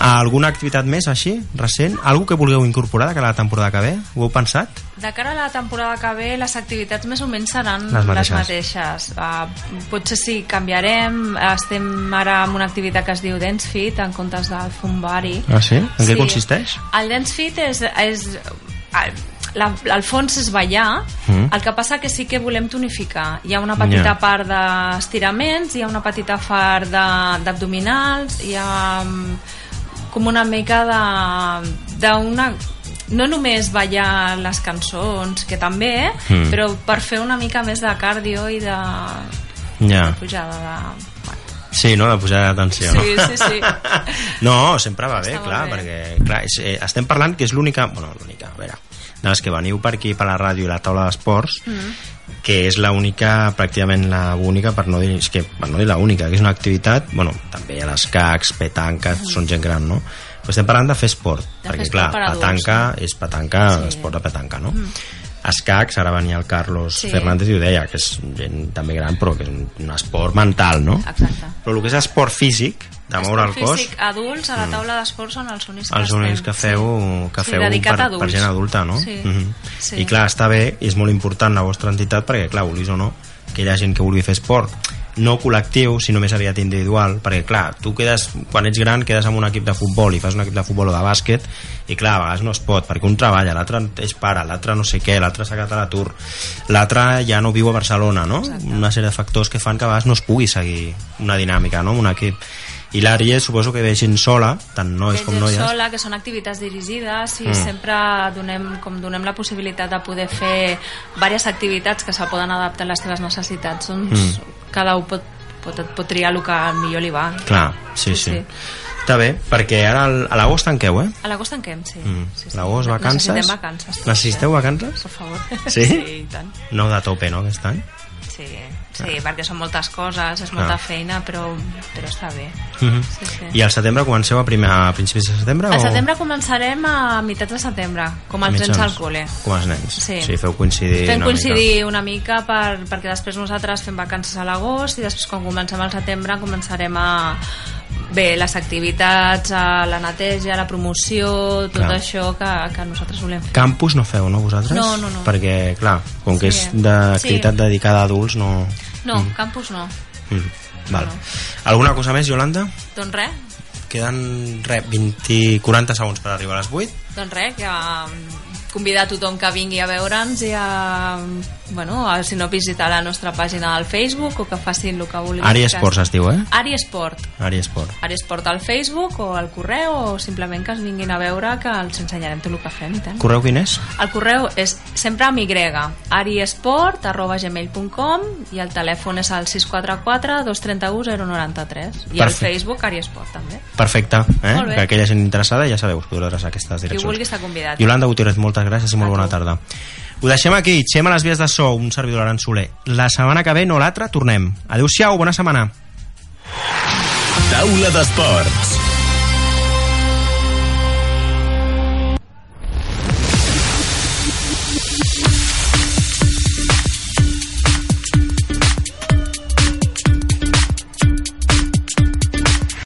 Alguna activitat més així, recent? Algú que vulgueu incorporar de cara a la temporada que ve? Ho heu pensat? De cara a la temporada que ve, les activitats més o menys seran Les les mateixes. mateixes. Uh, potser sí, canviarem. Estem ara amb una activitat que es diu Dance Fit en comptes del Fumbari. Ah, sí? En què consisteix? El Dance Fit és... és la, el fons és ballar, Mm. el que passa que sí que volem tonificar. Hi ha una petita Ja. part d'estiraments, hi ha una petita part de- d'abdominals, hi ha mm, com una mica de d'una no només ballar les cançons, que també, Mm. però per fer una mica més de cardio i de, Ja. de pujada de... Sí, no? De pujar d'atenció, no? Sí, sí, sí. No, sempre va bé, Està clar, bé. perquè clar, és, eh, estem parlant que és l'única... Bueno, l'única, a veure, de les que veniu per aquí, per la ràdio i la taula d'esports, Mm. que és l'única, pràcticament la única, per no dir, és que, per no dir la única, que és una activitat, bueno, també hi ha les cacs, petanques, són gent gran, no? Però estem parlant de fer esport, De perquè fer clar, per petanca és petanca, Sí. esport de petanca, no? Mm. Escacs, ara venia el Carlos Sí. Fernández i ho deia, que és gent també gran, però que és un, un esport mental, no? Exacte. Però el que és esport físic, de moure el cos, físic, adults, a la Mm. taula d'esports són els únics que els únics estem. que feu, que Sí, feu dedicat per, per gent adulta, no? Sí. Mhm. Sí. I clar, està bé, i és molt important la vostra entitat perquè, clar, vulguis o no, que hi ha gent que vulgui fer esport no col·lectiu, sinó més aviat individual perquè clar, tu quedes, quan ets gran quedes amb un equip de futbol i fas un equip de futbol o de bàsquet i clar, a vegades no es pot perquè un treballa, l'altre és pare, l'altre no sé què l'altre s'ha quedat a l'atur, l'altre ja no viu a Barcelona, no? Una sèrie de factors que fan que a vegades no es pugui seguir una dinàmica, no? amb un equip i l'Àries suposo que ve gent sola tant nois Ve com noies sola, que són activitats dirigides i Mm. sempre donem, com donem la possibilitat de poder fer diverses activitats que se poden adaptar a les teves necessitats doncs Mm. cada un pot, pot, pot triar el que millor li va Clar, sí, sí. Sí, sí. Està bé, perquè ara a l'agost tanqueu, eh? a l'agost tanquem, sí, Mm. sí, sí. L'agost, vacances? necessitem vacances Necessiteu vacances? per favor Sí? sí i tant. No de tope, no, aquest any? Sí, sí perquè són moltes coses és molta Ah. feina però, però està bé Mhm. sí, sí. I al setembre comenceu a, primer, a principis de setembre? al o- setembre començarem a meitats de setembre com els nens Mitjans? al col·le Com els nens. Sí. sí feu coincidir Fem una coincidir una mica per, perquè després nosaltres fem vacances a l'agost i després quan comencem al setembre començarem a bé, les activitats, a la neteja, la promoció, tot Clar. això que, que nosaltres volem fer. Campus no feu, no, vosaltres? No, no, no. Perquè, clar, com que Sí. és d'activitat Sí. dedicada a adults, no... No, Mm. campus no. Mm. Val. Alguna cosa més, Yolanda? Doncs res, Queden, re, 20, 40 segons per arribar a les 8. doncs res, que convidar a tothom que vingui a veure'ns i a bueno, a- si no visitar la nostra pàgina del Facebook o que facin el que vulguin. Ari Esports es diu, eh? Ari Esport. Ari Esport. Ari Esport al Facebook o al correu o simplement que es vinguin a veure que els ensenyarem tot el que fem tant. Correu quin és? El correu és sempre amb Y, ariesport arroba gmail.com i el telèfon és el 644 231 093 i al. Facebook Ari Esport també. Perfecte, eh? Que aquella gent interessada ja sabeu, us podreu adreçar aquestes Qui direccions. vulgui està convidat. Yolanda Gutiérrez, moltes gràcies i molt bona tarda. Ho deixem aquí, xem a les vies de so, un servidor Aran Soler. La setmana que ve, no l'altra, tornem. Adéu-siau, bona setmana. Taula d'Esports.